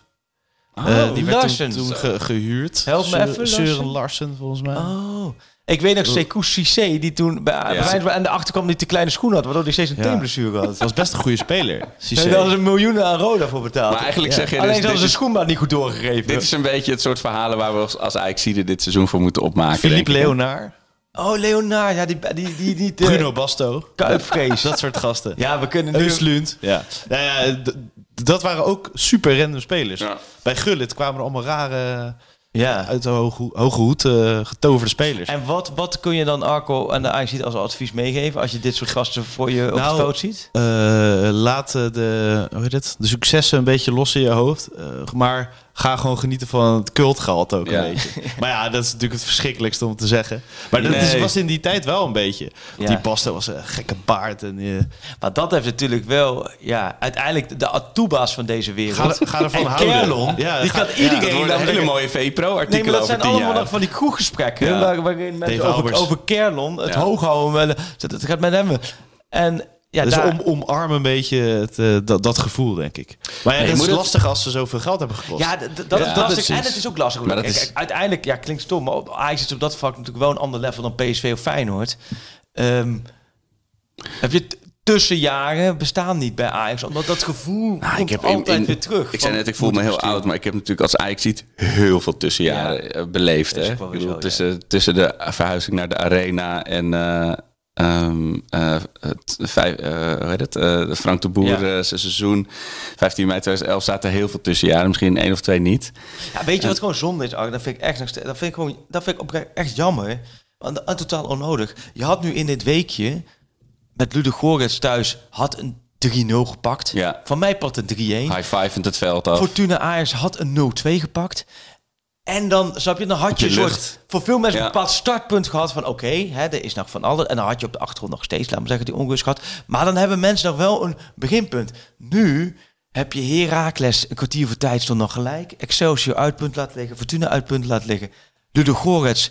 Oh, eh, die werd Larsen. toen, toen ge- gehuurd. Help me even, Søren Larsen. Larsen, volgens mij. Oh. Ik weet nog Sekou Cissé, die toen bij, bij Feyenoord aan de achterkant niet te kleine schoen had, waardoor hij steeds een Ja. teenblessure had. *laughs* Dat was best een goede speler. Cissé. En daar was een miljoen aan Roda voor betaald. Maar eigenlijk zeg je dus, Alleen dit hadden ze niet goed doorgegeven. Dit is een beetje het soort verhalen waar we als, als Ajaxide dit seizoen voor moeten opmaken. Philippe. Leonard, Oh, Leonard, ja, die, die, die, die, die Bruno Basto. Kuipvrees. *laughs* Dat soort gasten. Ja, we kunnen nu... Euslund. Ja. Nou ja, dat waren ook super random spelers. Ja. Bij Gullit kwamen er allemaal rare, Ja. uit de hoge, hoge hoed eh, getoverde spelers. En wat, wat kun je dan Arco en de Ajax als advies meegeven als je dit soort gasten voor je op Nou, de foto ziet? Eh, laat eh, de, hoe heet het, de successen een beetje los in je hoofd. Maar ga gewoon genieten van het cultgehalte ook Ja. een beetje. Maar ja, dat is natuurlijk het verschrikkelijkste om te zeggen. Maar dat is, Nee. was in die tijd wel een beetje. Ja. Die Basto was een gekke baard. En, eh, Maar dat heeft natuurlijk wel, ja, uiteindelijk de Atuba's van deze wereld. Ga ga ervan en houden. Kerlon, Ja, die ga- kan ja, iedereen... Dat dan hele mooie Nee, VPRO-artikelen maar dat zijn allemaal nog van die kroeggesprekken. Waarin mensen over, over Kerlon, het Ja. hoog houden. wel- Dat, dat gaat met hem. En ja, dus daar, om, omarm een beetje het, eh, dat, dat gevoel, denk ik. Maar ja, is het- lastig als ze zoveel geld hebben gekost. Ja, dat Ja, is lastig. En het is ook lastig. Maar dat Kijk, is- kijk, uiteindelijk, ja, klinkt stom, maar Ajax is op dat vlak natuurlijk wel een ander level dan PSV of Feyenoord. Ehm, heb je tussenjaren bestaan niet bij Ajax, omdat dat gevoel Nou, komt altijd weer terug. Ik zei net, ik voel me heel besturen. oud, maar ik heb natuurlijk als Ajax ziet heel veel tussenjaren eh, beleefd. Hè? Ik bedoel, zo, tussen, tussen de verhuizing naar de arena en eh, ehm, eh, het, vijf, eh, hoe heet het? Eh, Frank de Boer Ja. zijn seizoen 15 mei 2011 zaten heel veel tussenjaren, misschien één of twee niet. Ja, weet je wat gewoon zonde is, Ark? Dat vind ik echt nog steeds, dat vind ik gewoon, dat vind ik oprecht echt jammer. Want, en totaal onnodig. Je had nu in dit weekje met Ludo Gorets thuis had een 3-0 gepakt. Ja. Van mij pakt een 3-1. High five in het veld af. Fortuna Ajax had een 0-2 gepakt. En dan, snap je, dan had je een soort, voor veel mensen Ja. een bepaald startpunt gehad van oké, hè, er is nog van alles. En dan had je op de achtergrond nog steeds, laat me zeggen, die onrust gehad. Maar dan hebben mensen nog wel een beginpunt. Nu heb je Heracles een kwartier voor tijd stond nog gelijk. Excelsior uitpunt laten liggen, Fortuna uitpunt laten liggen. Ludo Gorets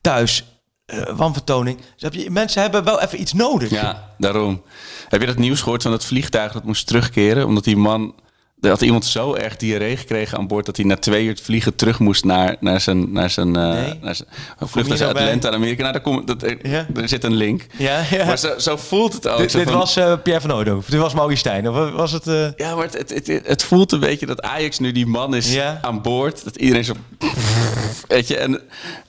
thuis, eh wanvertoning. Dus mensen hebben wel even iets nodig. Ja, daarom. Heb je dat nieuws gehoord van dat vliegtuig dat moest terugkeren? Omdat die man... Er had iemand zo erg diarree gekregen aan boord... dat hij na twee uur vliegen terug moest naar, naar zijn, naar zijn, eh, Nee. naar zijn vlucht naar bij? Atlanta Amerika. Nou, daar komt, dat, er, Ja. er zit een link. Ja, ja. Maar zo, zo voelt het ook. dit Zo dit van- was eh, Pierre van Odo. Dit was Maurice Stijn. Of was het... eh, Ja, maar het, het, het, het voelt een beetje dat Ajax nu die man is Ja. aan boord. Dat iedereen zo... Weet je, en,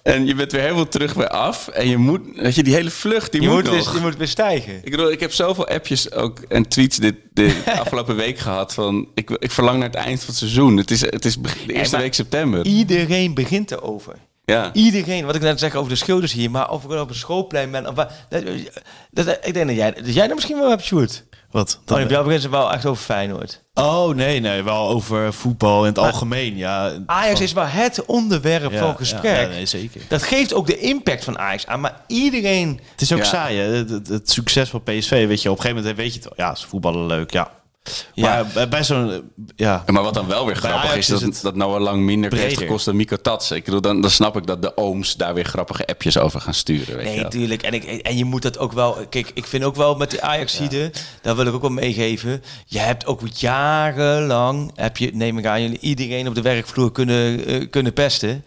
en je bent weer helemaal terug bij af. En je moet... Weet je, die hele vlucht, die je, moet, moet nog. weer, je moet weer stijgen. Ik bedoel, ik heb zoveel appjes ook en tweets dit, de afgelopen week gehad van ik, ik verlang naar het eind van het seizoen. Het is, het is de eerste week september. Iedereen begint erover. Ja. Iedereen, wat ik net zeg over de schilders hier, maar of ik op een schoolplein ben. Of, waar- dat, dat, ik denk dat jij, dat jij er misschien wel hebt, Sjoerd. Wat? Dan heb jou beginnen ze wel echt over Feyenoord. Oh, nee, nee. Wel over voetbal in het algemeen. Ja, Ajax Van- is wel het onderwerp ja, van gesprek. Ja, ja, nee, zeker. Dat geeft ook de impact van Ajax aan. Maar iedereen... Het is ook Ja. saai, hè? Het, het- het succes van PSV, weet je, op een gegeven moment weet je het wel. Ja, ze voetballen leuk, ja. Ja. Maar bij, bij zo'n, ja... Maar wat dan wel weer grappig is, is dat, het dat Noah Lang minder heeft gekost dan Miko Tats. Ik bedoel, dan, dan snap ik dat de ooms daar weer grappige appjes over gaan sturen. Weet Nee, je wel. natuurlijk. En, ik, en je moet dat ook wel... Kijk, ik vind ook wel met die Ajaxide, daar wil ik ook wel meegeven. Je hebt ook jarenlang, heb je, neem ik aan, jullie iedereen op de werkvloer kunnen, eh, kunnen pesten.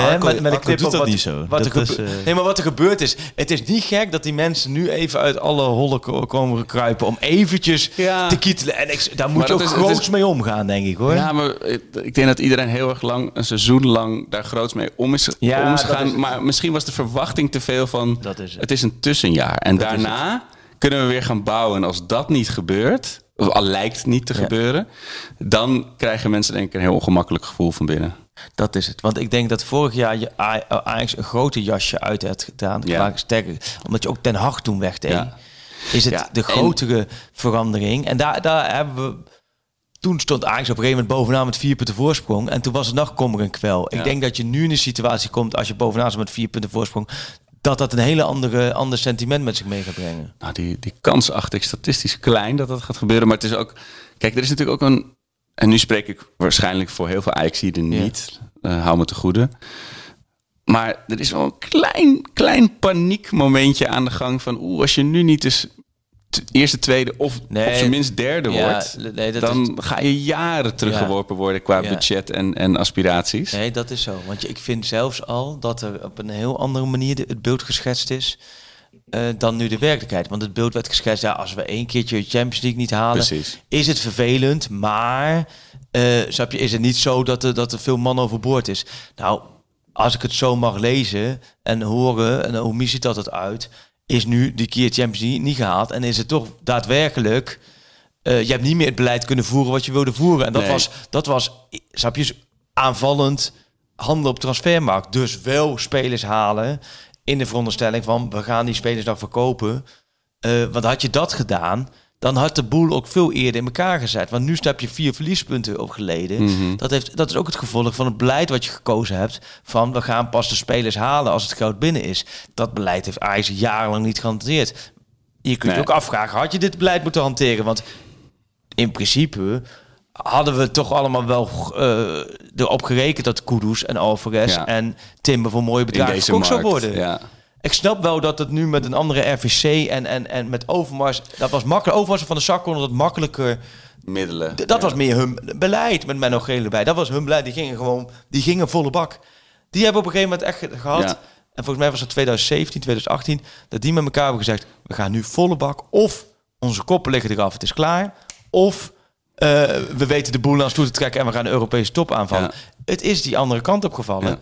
Hè, Arco- met, met een Arco knip doet op dat wat, niet zo. Wat Dat er is, gebe- eh, Nee, maar wat er gebeurd is, het is niet gek dat die mensen nu even uit alle hollen ko- komen kruipen om eventjes Ja. te kietelen. En ik, daar moet Maar je ook is- groots is- mee omgaan, denk ik hoor. Ja, maar ik denk dat iedereen heel erg lang, een seizoen lang, daar groots mee om is, Ja, om is gegaan. maar misschien was de verwachting te veel van, Dat is het. het is een tussenjaar. En daarna kunnen we weer gaan bouwen. En als dat niet gebeurt, of al lijkt niet te Ja. gebeuren, dan krijgen mensen denk ik een heel ongemakkelijk gevoel van binnen. Dat is het. Want ik denk dat vorig jaar je Ajax een grote jasje uit had gedaan. Ja. Sterker, omdat je ook Den Haag toen wegdeed. Ja. Is het Ja, de en- grotere verandering. En daar, daar hebben we... Toen stond Ajax op een gegeven moment bovenaan met vier punten voorsprong. En toen was het nog kommer en kwel. Ik denk dat je nu in een situatie komt, als je bovenaan zit met vier punten voorsprong... dat dat een hele andere ander sentiment met zich mee gaat brengen. Nou, die, die kans acht ik statistisch klein dat dat gaat gebeuren. Maar het is ook... Kijk, er is natuurlijk ook een... En nu spreek ik waarschijnlijk voor heel veel Ajaxiden Ja. niet. Eh, hou me te goede. Maar er is wel een klein, klein paniekmomentje aan de gang van... Oeh, als je nu niet eens eerste, tweede of Nee. op zijn minst derde Ja, wordt... nee, dat dan ga je jaren teruggeworpen worden qua Ja. budget en, en aspiraties. Nee, dat is zo. Want ik vind zelfs al dat er op een heel andere manier het beeld geschetst is eh, dan nu de werkelijkheid. Want het beeld werd geschetst, ja, als we één keertje Champions League niet halen, Precies. is het vervelend. Maar, eh snap je, is het niet zo dat er, dat er veel man overboord is. Nou, als ik het zo mag lezen en horen, en hoe ziet dat het uit, is nu die keer Champions League niet gehaald. En is het toch daadwerkelijk... eh, je hebt niet meer het beleid kunnen voeren wat je wilde voeren. En dat Nee. was, dat was, snap je, aanvallend handelen op transfermarkt. Dus wel spelers halen in de veronderstelling van we gaan die spelers dan verkopen. Eh, want had je dat gedaan, dan had de boel ook veel eerder in elkaar gezet. Want nu heb je vier verliespunten opgeleden. Mhm. dat, heeft, dat is ook het gevolg van het beleid wat je gekozen hebt. Van we gaan pas de spelers halen als het geld binnen is. Dat beleid heeft Ajax jarenlang niet gehanteerd. Je kunt je ook afvragen, had je dit beleid moeten hanteren? Want in principe hadden we toch allemaal wel eh, erop gerekend dat Kudus en Alvarez Ja. en Timber voor mooie bedragen verkocht zou worden. Ja. Ik snap wel dat het nu met een andere RVC en, en, en met Overmars... Dat was makkelijk. Overmars van de zak konden dat makkelijker... Middelen. Dat was meer hun beleid met Menno Gele bij. Dat was hun beleid. Die gingen gewoon... Die gingen volle bak. Die hebben op een gegeven moment echt gehad... Ja. En volgens mij was het 2017, 2018... Dat die met elkaar hebben gezegd... We gaan nu volle bak. Of onze koppen liggen eraf. Het is klaar. Of... eh, we weten de boel naar ons toe te trekken en we gaan de Europese top aanvallen. Ja. Het is die andere kant op gevallen. Ja.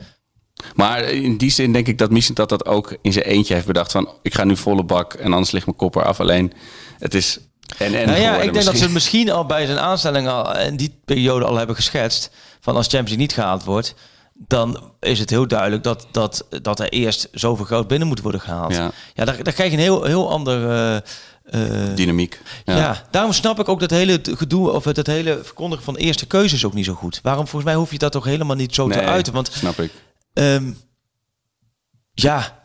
Maar in die zin denk ik dat Mission dat dat ook in zijn eentje heeft bedacht van ik ga nu volle bak en anders ligt mijn kop eraf. Alleen het is en en Nou ja, ik denk dat ze misschien. al bij zijn aanstelling al in die periode al hebben geschetst. Van als Champions League niet gehaald wordt, dan is het heel duidelijk dat, dat, dat er eerst zoveel geld binnen moet worden gehaald. Ja. Ja, daar, daar krijg je een heel, heel ander. eh, eh, dynamiek. ja. Ja. daarom snap ik ook dat hele gedoe of het, het hele verkondigen van eerste keuzes ook niet zo goed. Waarom volgens mij hoef je dat toch helemaal niet zo te uiten? Want snap ik. Ehm, ja,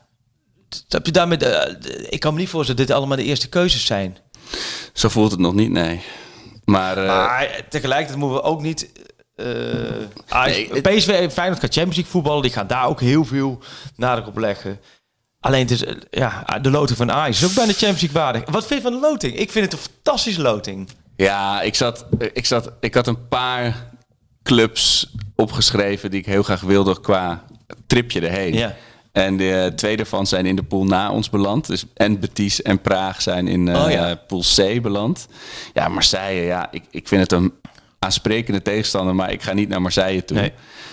heb je daarmee? eh, ik kan me niet voorstellen dat dit allemaal de eerste keuzes zijn. Zo voelt het nog niet, nee. Maar, Maar tegelijkertijd moeten we ook niet. Ajax- Nee, PSV en Feyenoord gaat Champions League voetballen. Die gaan daar ook heel veel nadruk op leggen. Alleen het is, ja, de loting van Ajax is ook bijna Champions League waardig. Wat vind je van de loting? Ik vind het een fantastische loting. ja, ik zat, ik zat, ik had een paar clubs opgeschreven die ik heel graag wilde qua tripje erheen. Ja. En de twee daarvan zijn in de pool na ons beland. Dus en Betis en Praag zijn in eh Oh ja. pool C beland. Ja, Marseille, ja, ik, ik vind het een aansprekende tegenstander, maar ik ga niet naar Marseille toe. Nee.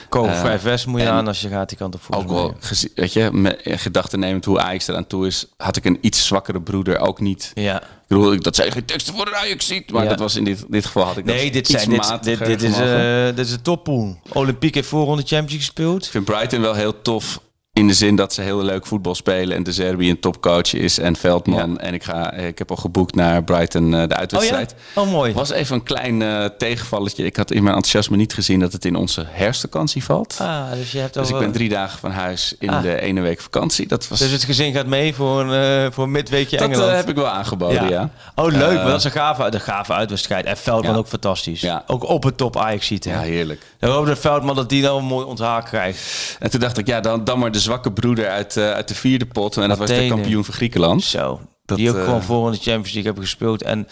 Ko Eh, vrij vest moet je aan als je gaat die kant op volgens Ook wel, weet je, gedachten nemend hoe Ajax eraan toe is, had ik een iets zwakkere broeder ook niet. Ja. Ik bedoel, ik- dat zijn geen teksten voor de Ajax ziet, maar Ja. dat was in dit, dit geval had ik Nee, dat dit, zijn, dit, dit, is, eh dit is een toppool. Olympique heeft voorronde Champions League gespeeld. Ik vind Brighton wel heel tof in de zin dat ze heel leuk voetbal spelen en de Serbië een topcoach is en Veldman. Ja. En ik, ga, ik heb al geboekt naar Brighton eh, de Oh ja? uitwedstrijd. Oh mooi. Was even een klein eh, tegenvalletje. Ik had in mijn enthousiasme niet gezien dat het in onze herfstvakantie valt. Ah, dus je hebt dus ik ben drie dagen van huis in Ah. de ene week vakantie. Dat was Dus het gezin gaat mee voor een, eh, voor een midweekje dat Engeland. eh, heb ik wel aangeboden, ja. Oh, leuk. Eh, maar dat is een gave, de gave uitwedstrijd. En Veldman ook fantastisch. Ja. Ook op het top Ajax ziet. Ja, heerlijk. Dan hopen dat Veldman dat die nou een mooi onthaak krijgt. En toen dacht ik, ja, dan, dan maar de zwakke broeder uit, eh, uit de vierde pot. En dat was de kampioen van Griekenland. Zo. Dat, die ook eh, gewoon voor in de Champions League hebben gespeeld. En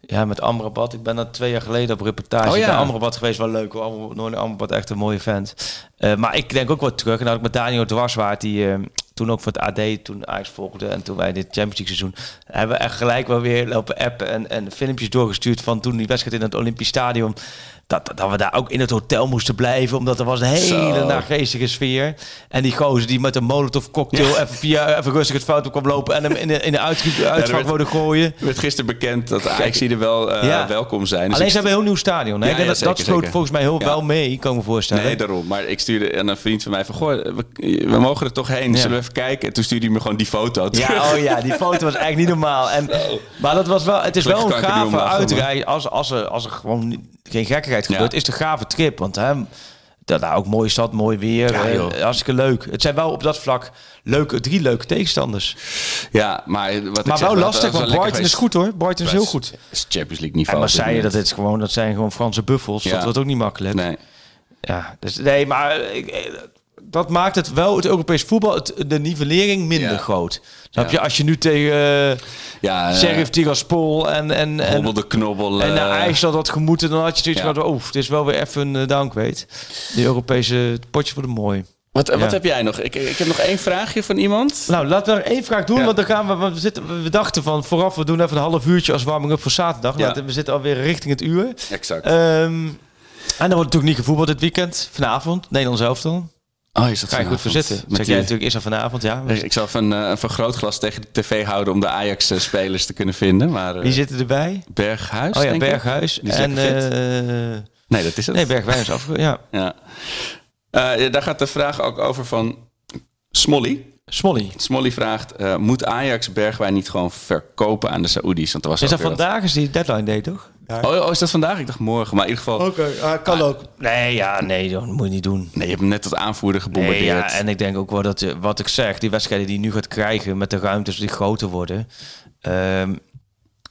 Ja, met Amrabat. Ik ben daar twee jaar geleden op reportage Oh, ja. bij Amrabat geweest. Wel leuk hoor. Amrabat- echt een mooie vent. Eh, maar ik denk ook wel terug. En had ik met Daniel Dwarswaard, die toen ook voor het AD, toen Ajax volgde. En toen wij dit Champions League seizoen, hebben we echt gelijk wel weer lopen appen en, en filmpjes doorgestuurd van toen die wedstrijd in het Olympisch Stadion. Dat, dat we daar ook in het hotel moesten blijven, omdat er was een hele nageestige sfeer. En die gozer die met een molotov cocktail even, via, even rustig het fout op kwam lopen en hem in de, in de uit, *laughs* uitvak worden gooien. Er werd gisteren bekend dat Ajax er wel eh, Ja. welkom zijn. Dus Alleen ze hebben een heel nieuw stadion. Hè? Dat, dat zeker, sloot zeker. volgens mij heel wel mee, kan ik me voorstellen. Nee, daarom. Maar ik stuurde aan een vriend van mij van... Goh, we, we mogen er toch heen. Zullen we even kijken? En toen stuurde hij me gewoon die foto terug. Ja, oh ja, die foto was eigenlijk niet normaal. En, maar dat was wel, het is wel een gave uitrij. Als, als, er, als er gewoon geen gekkigheid gebeurt, is het een gave trip. Want hè, dat daar ook mooie stad, mooi weer. Ja, eh, hartstikke leuk. Het zijn wel op dat vlak leuke, drie leuke tegenstanders. Ja, maar wat ik maar zeg, wel dat- lastig, dat want Brighton is goed hoor. Brighton is heel goed. Het is Champions League En niveau. dit Marseille, dat, is gewoon, dat zijn gewoon Franse buffels. Ja. Dat wordt ook niet makkelijk. Nee. Ja, dus nee, maar ik, eh, dat maakt het wel, het Europees voetbal, het, de nivellering minder Ja. groot. Snap Ja. je? Als je nu tegen uh, Ja, eh, Sheriff Tiraspol en, en, en, de knobbel. en naar eh, IJsland had gemoeten, dan had je zoiets ja. van, oh, het is wel weer even een uh, downgrade. De Europese potje voor de mooi. Wat, wat heb jij nog? Ik, ik heb nog één vraagje van iemand. Nou, laten we er één vraag doen, want dan gaan we, want we, zitten, we dachten van vooraf, we doen even een half uurtje als warming-up voor zaterdag. Laten- We zitten alweer richting het uur. Exact. Ehm, en dan wordt natuurlijk niet gevoetbald dit weekend, vanavond, Nederlands elftal. Oh, is dat Ga je goed zitten. Met Zeg die- jij natuurlijk is er vanavond, ja. Ik zal even een, eh, een vergrootglas tegen de tv houden om de Ajax-spelers te kunnen vinden. Maar eh, Wie zitten erbij? Berghuis, Oh ja, denk ik? Berghuis. Die is En, eh, Nee, dat is het. nee, Bergwijn is. Ja, Ja. Eh, ja, daar gaat de vraag ook over van Smolly. Smolly. Smolly vraagt, eh, moet Ajax Bergwijn niet gewoon verkopen aan de Saoedi's? Want er was Is dat weer wat- vandaag? Is die deadline day, toch? Oh, oh, is dat vandaag? Ik dacht morgen. Maar in ieder geval... Oké, kan ook. Nee, ja, nee, dat moet je niet doen. Nee, je hebt hem net tot aanvoerder Nee, gebombardeerd. ja, en ik denk ook wel dat, eh, wat ik zeg, die wedstrijden die je nu gaat krijgen met de ruimtes die groter worden. ehm,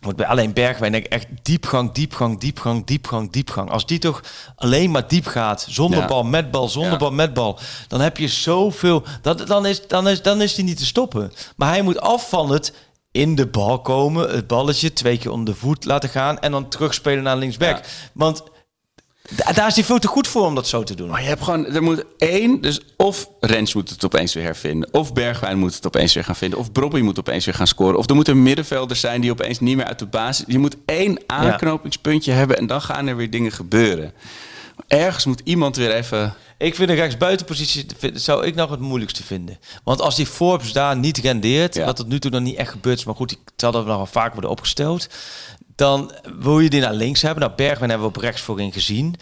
wordt bij alleen Bergwijn denk ik echt diepgang, diepgang, diepgang, diepgang, diepgang. Als die toch alleen maar diep gaat, zonder Ja. bal, met bal, zonder Ja. bal, met bal, dan heb je zoveel. Dat, dan, is, dan, is, dan is die niet te stoppen. Maar hij moet af van het in de bal komen, het balletje twee keer om de voet laten gaan en dan terugspelen naar linksback. Ja. Want da- daar is hij veel te goed voor om dat zo te doen. Maar je hebt gewoon, er moet één, dus of Rens moet het opeens weer hervinden, of Bergwijn moet het opeens weer gaan vinden, of Brobby moet opeens weer gaan scoren, of er moeten middenvelders zijn die opeens niet meer uit de basis. Je moet één aanknopingspuntje hebben en dan gaan er weer dingen gebeuren. Ergens moet iemand weer even. Ik vind de rechtsbuitenpositie vind- zou ik nog het moeilijkste vinden. Want als die Forbes daar niet rendeert, Ja. wat tot nu toe nog niet echt gebeurd is, maar goed, die zal dat nog wel vaak worden opgesteld. Dan wil je die naar links hebben. Nou, Bergwijn hebben we op rechts voorin gezien.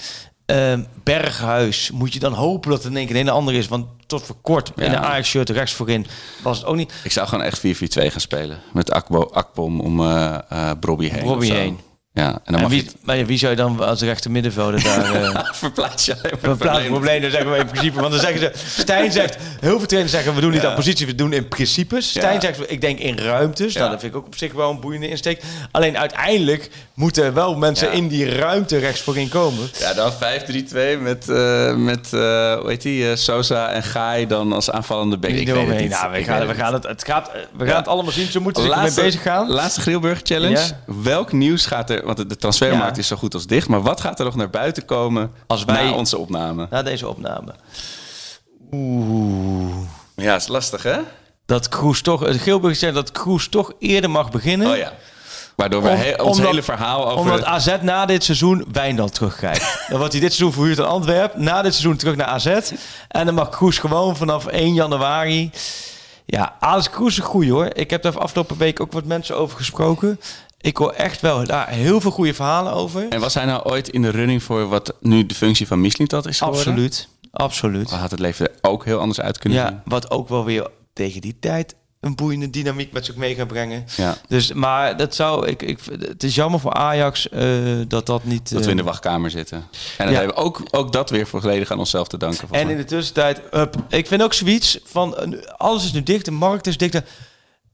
Ehm, Berghuis moet je dan hopen dat het in één keer een andere is. Want tot voor kort in de Ajax-shirt rechts voorin was het ook niet. Ik zou gewoon echt 4-4-2 gaan spelen. Met Akbo, Akpom om eh eh Brobby heen. Brobby heen. Ja, en dan En mag wie, je maar ja, wie zou je dan als rechter middenvelder daar... *laughs* eh, verplaats We plaatsen problemen, zeggen we in principe. Want dan zeggen ze, Stijn zegt, heel veel trainers zeggen, we doen niet Ja. aan positie, we doen in principes. Stijn Ja. zegt, ik denk in ruimtes. Nou, dat vind ik ook op zich wel een boeiende insteek. Alleen uiteindelijk moeten wel mensen in die ruimte rechts voorin komen. Ja, dan 5-3-2 met, eh, met eh, hoe heet die, Sosa en Gaai dan als aanvallende back. Ik weet het niet. Nou, we Ik gaan, we het gaan het, het gaat, we gaan het allemaal zien. Ze moeten zich Laatste, bezig gaan. laatste Grilburg Challenge. Welk nieuws gaat er... Want de- transfermarkt Ja. is zo goed als dicht. Maar wat gaat er nog naar buiten komen Als wij- na onze opname? Na deze opname. Oeh. Ja, is lastig hè? Dat Kroes toch, het Gilburg zegt dat Kroes toch eerder mag beginnen. Oh ja. Waardoor we Om- he- ons omdat- hele verhaal over... Omdat AZ na dit seizoen Wijndal terugkrijgt. *laughs* dan wordt hij dit seizoen verhuurd aan Antwerpen. Na dit seizoen terug naar AZ. En dan mag Kroes gewoon vanaf 1 januari... Ja, Alex Kroes is een goeie hoor. Ik heb daar afgelopen week ook wat mensen over gesproken. Ik hoor echt wel daar heel veel goede verhalen over. En was hij nou ooit in de running voor wat nu de functie van Mislintat is geworden? Absoluut. Absoluut. Had het leven er ook heel anders uit kunnen zien. Ja, wat ook wel weer tegen die tijd een boeiende dynamiek met zich mee gaan brengen. Ja. Dus, maar dat zou ik, ik, het is jammer voor Ajax eh, dat dat niet. Dat we in de eh, wachtkamer zitten. En dan Ja. hebben we ook, ook dat weer volledig aan onszelf te danken. En in de tussentijd, ik vind ook zoiets van eh, alles is nu dicht, de markt is dicht.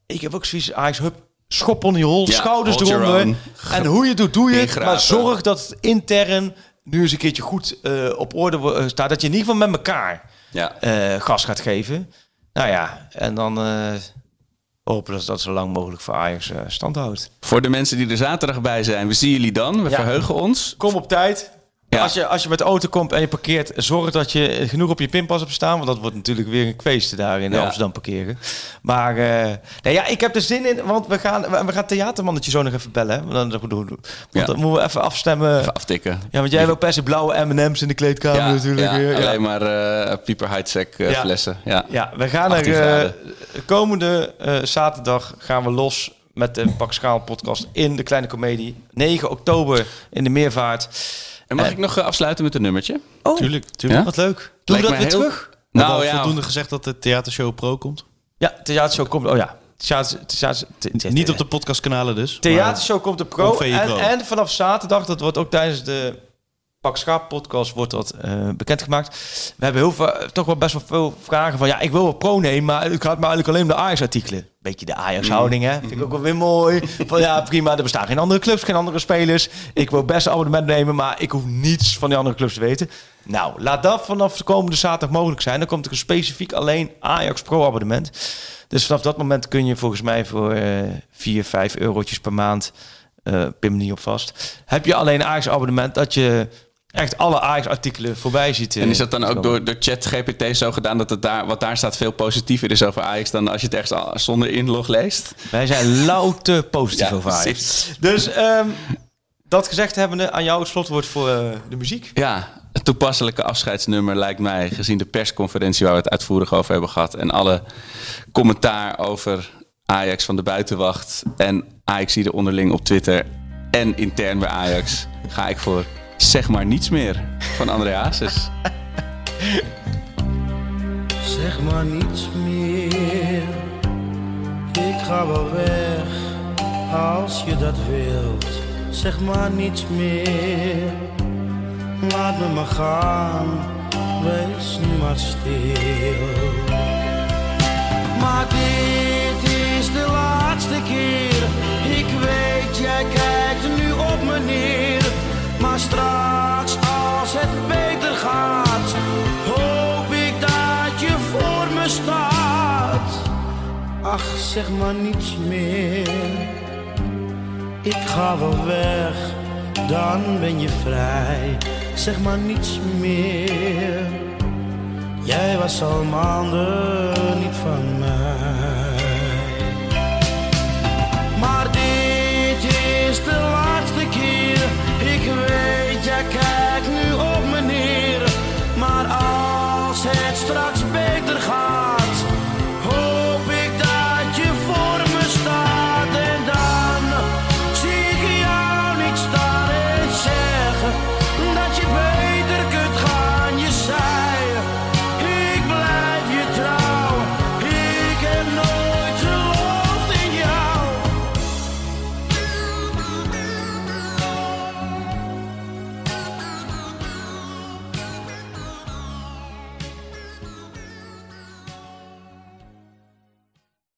Ik heb ook zoiets, Ajax, hup, schop onder je hol, Ja, schouders eronder. En hoe je het doet, doe je het. Maar zorg dat het intern nu eens een keertje goed eh, op orde eh, staat. Dat je in ieder geval met elkaar Ja. eh, gas gaat geven. Nou ja, en dan hopen dat dat zo lang mogelijk voor Ajax stand houdt. Voor de mensen die er zaterdag bij zijn, we zien jullie dan. We Ja. verheugen ons. Kom op tijd. Ja. Als, je, als je met de auto komt en je parkeert, zorg dat je genoeg op je pinpas hebt staan. Want dat wordt natuurlijk weer een kweeste daar in Ja. Amsterdam parkeren. Maar eh, nee, ja, ik heb er zin in, want we gaan, we, gaan theatermannetje zo nog even bellen. hè. Want dan, want Ja. dan moeten we even afstemmen. Even aftikken. Ja, want jij wil per se blauwe M&M's in de kleedkamer Ja, natuurlijk. ja, alleen maar eh pieper high-tech eh, Ja. flessen. Ja. Ja, we gaan er 18 eh, graden. komende eh, zaterdag gaan we los met de Pak Schaal podcast in de Kleine Comedie. 9 oktober in de Meervaart. En mag Eh. ik nog eh, afsluiten met een nummertje? Oh, Tuurlijk, tuurlijk. Ja? wat leuk. Doen we Lijkt dat weer heel- terug? Nou, Nou ja, voldoende gezegd dat de theatershow pro komt. Ja, theatershow komt. Oh ja, theater, theater, Niet op de podcastkanalen dus. theatershow komt de En, Pro. en vanaf zaterdag, dat wordt ook tijdens de Pak Schaap podcast, wordt dat eh, bekendgemaakt. We hebben heel veel, toch wel best wel veel vragen van, ja, ik wil wel pro nemen, maar het gaat me eigenlijk alleen om de Ajax-artikelen. Beetje de Ajax-houding, hè? Vind ik ook wel weer mooi. Van ja, *laughs* prima, er bestaan geen andere clubs, geen andere spelers. Ik wil best een abonnement nemen, maar ik hoef niets van die andere clubs te weten. Nou, laat dat vanaf de komende zaterdag mogelijk zijn. Dan komt er een specifiek alleen Ajax Pro-abonnement. Dus vanaf dat moment kun je volgens mij voor eh 4, 5 eurotjes per maand, eh pin me niet op vast, heb je alleen een Ajax-abonnement dat je echt alle Ajax-artikelen voorbij ziet. eh, En is dat dan ook door, door ChatGPT zo gedaan dat het daar, wat daar staat veel positiever is over Ajax dan als je het ergens zonder inlog leest? Wij zijn *laughs* louter positief Ja, over Ajax. Dus ehm, dat gezegd hebbende, aan jou het slotwoord voor eh, de muziek. Ja, het toepasselijke afscheidsnummer lijkt mij, gezien de persconferentie waar we het uitvoerig over hebben gehad en alle commentaar over Ajax van de buitenwacht en Ajax die er onderling op Twitter en intern bij Ajax, ga ik voor zeg maar niets meer van André. Zeg maar niets meer. Ik ga wel weg als je dat wilt. Zeg maar niets meer. Laat me maar gaan, wees nu maar stil. Maar dit is de laatste keer. Ik weet, jij kijkt nu op me neer. Maar straks als het beter gaat, hoop ik dat je voor me staat. Ach, zeg maar niets meer. Ik ga wel weg, dan ben je vrij. Zeg maar niets meer. Jij was al maanden niet van mij. Maar dit is de laatste weet, jij kijkt nu op mijn neer. Maar als het straks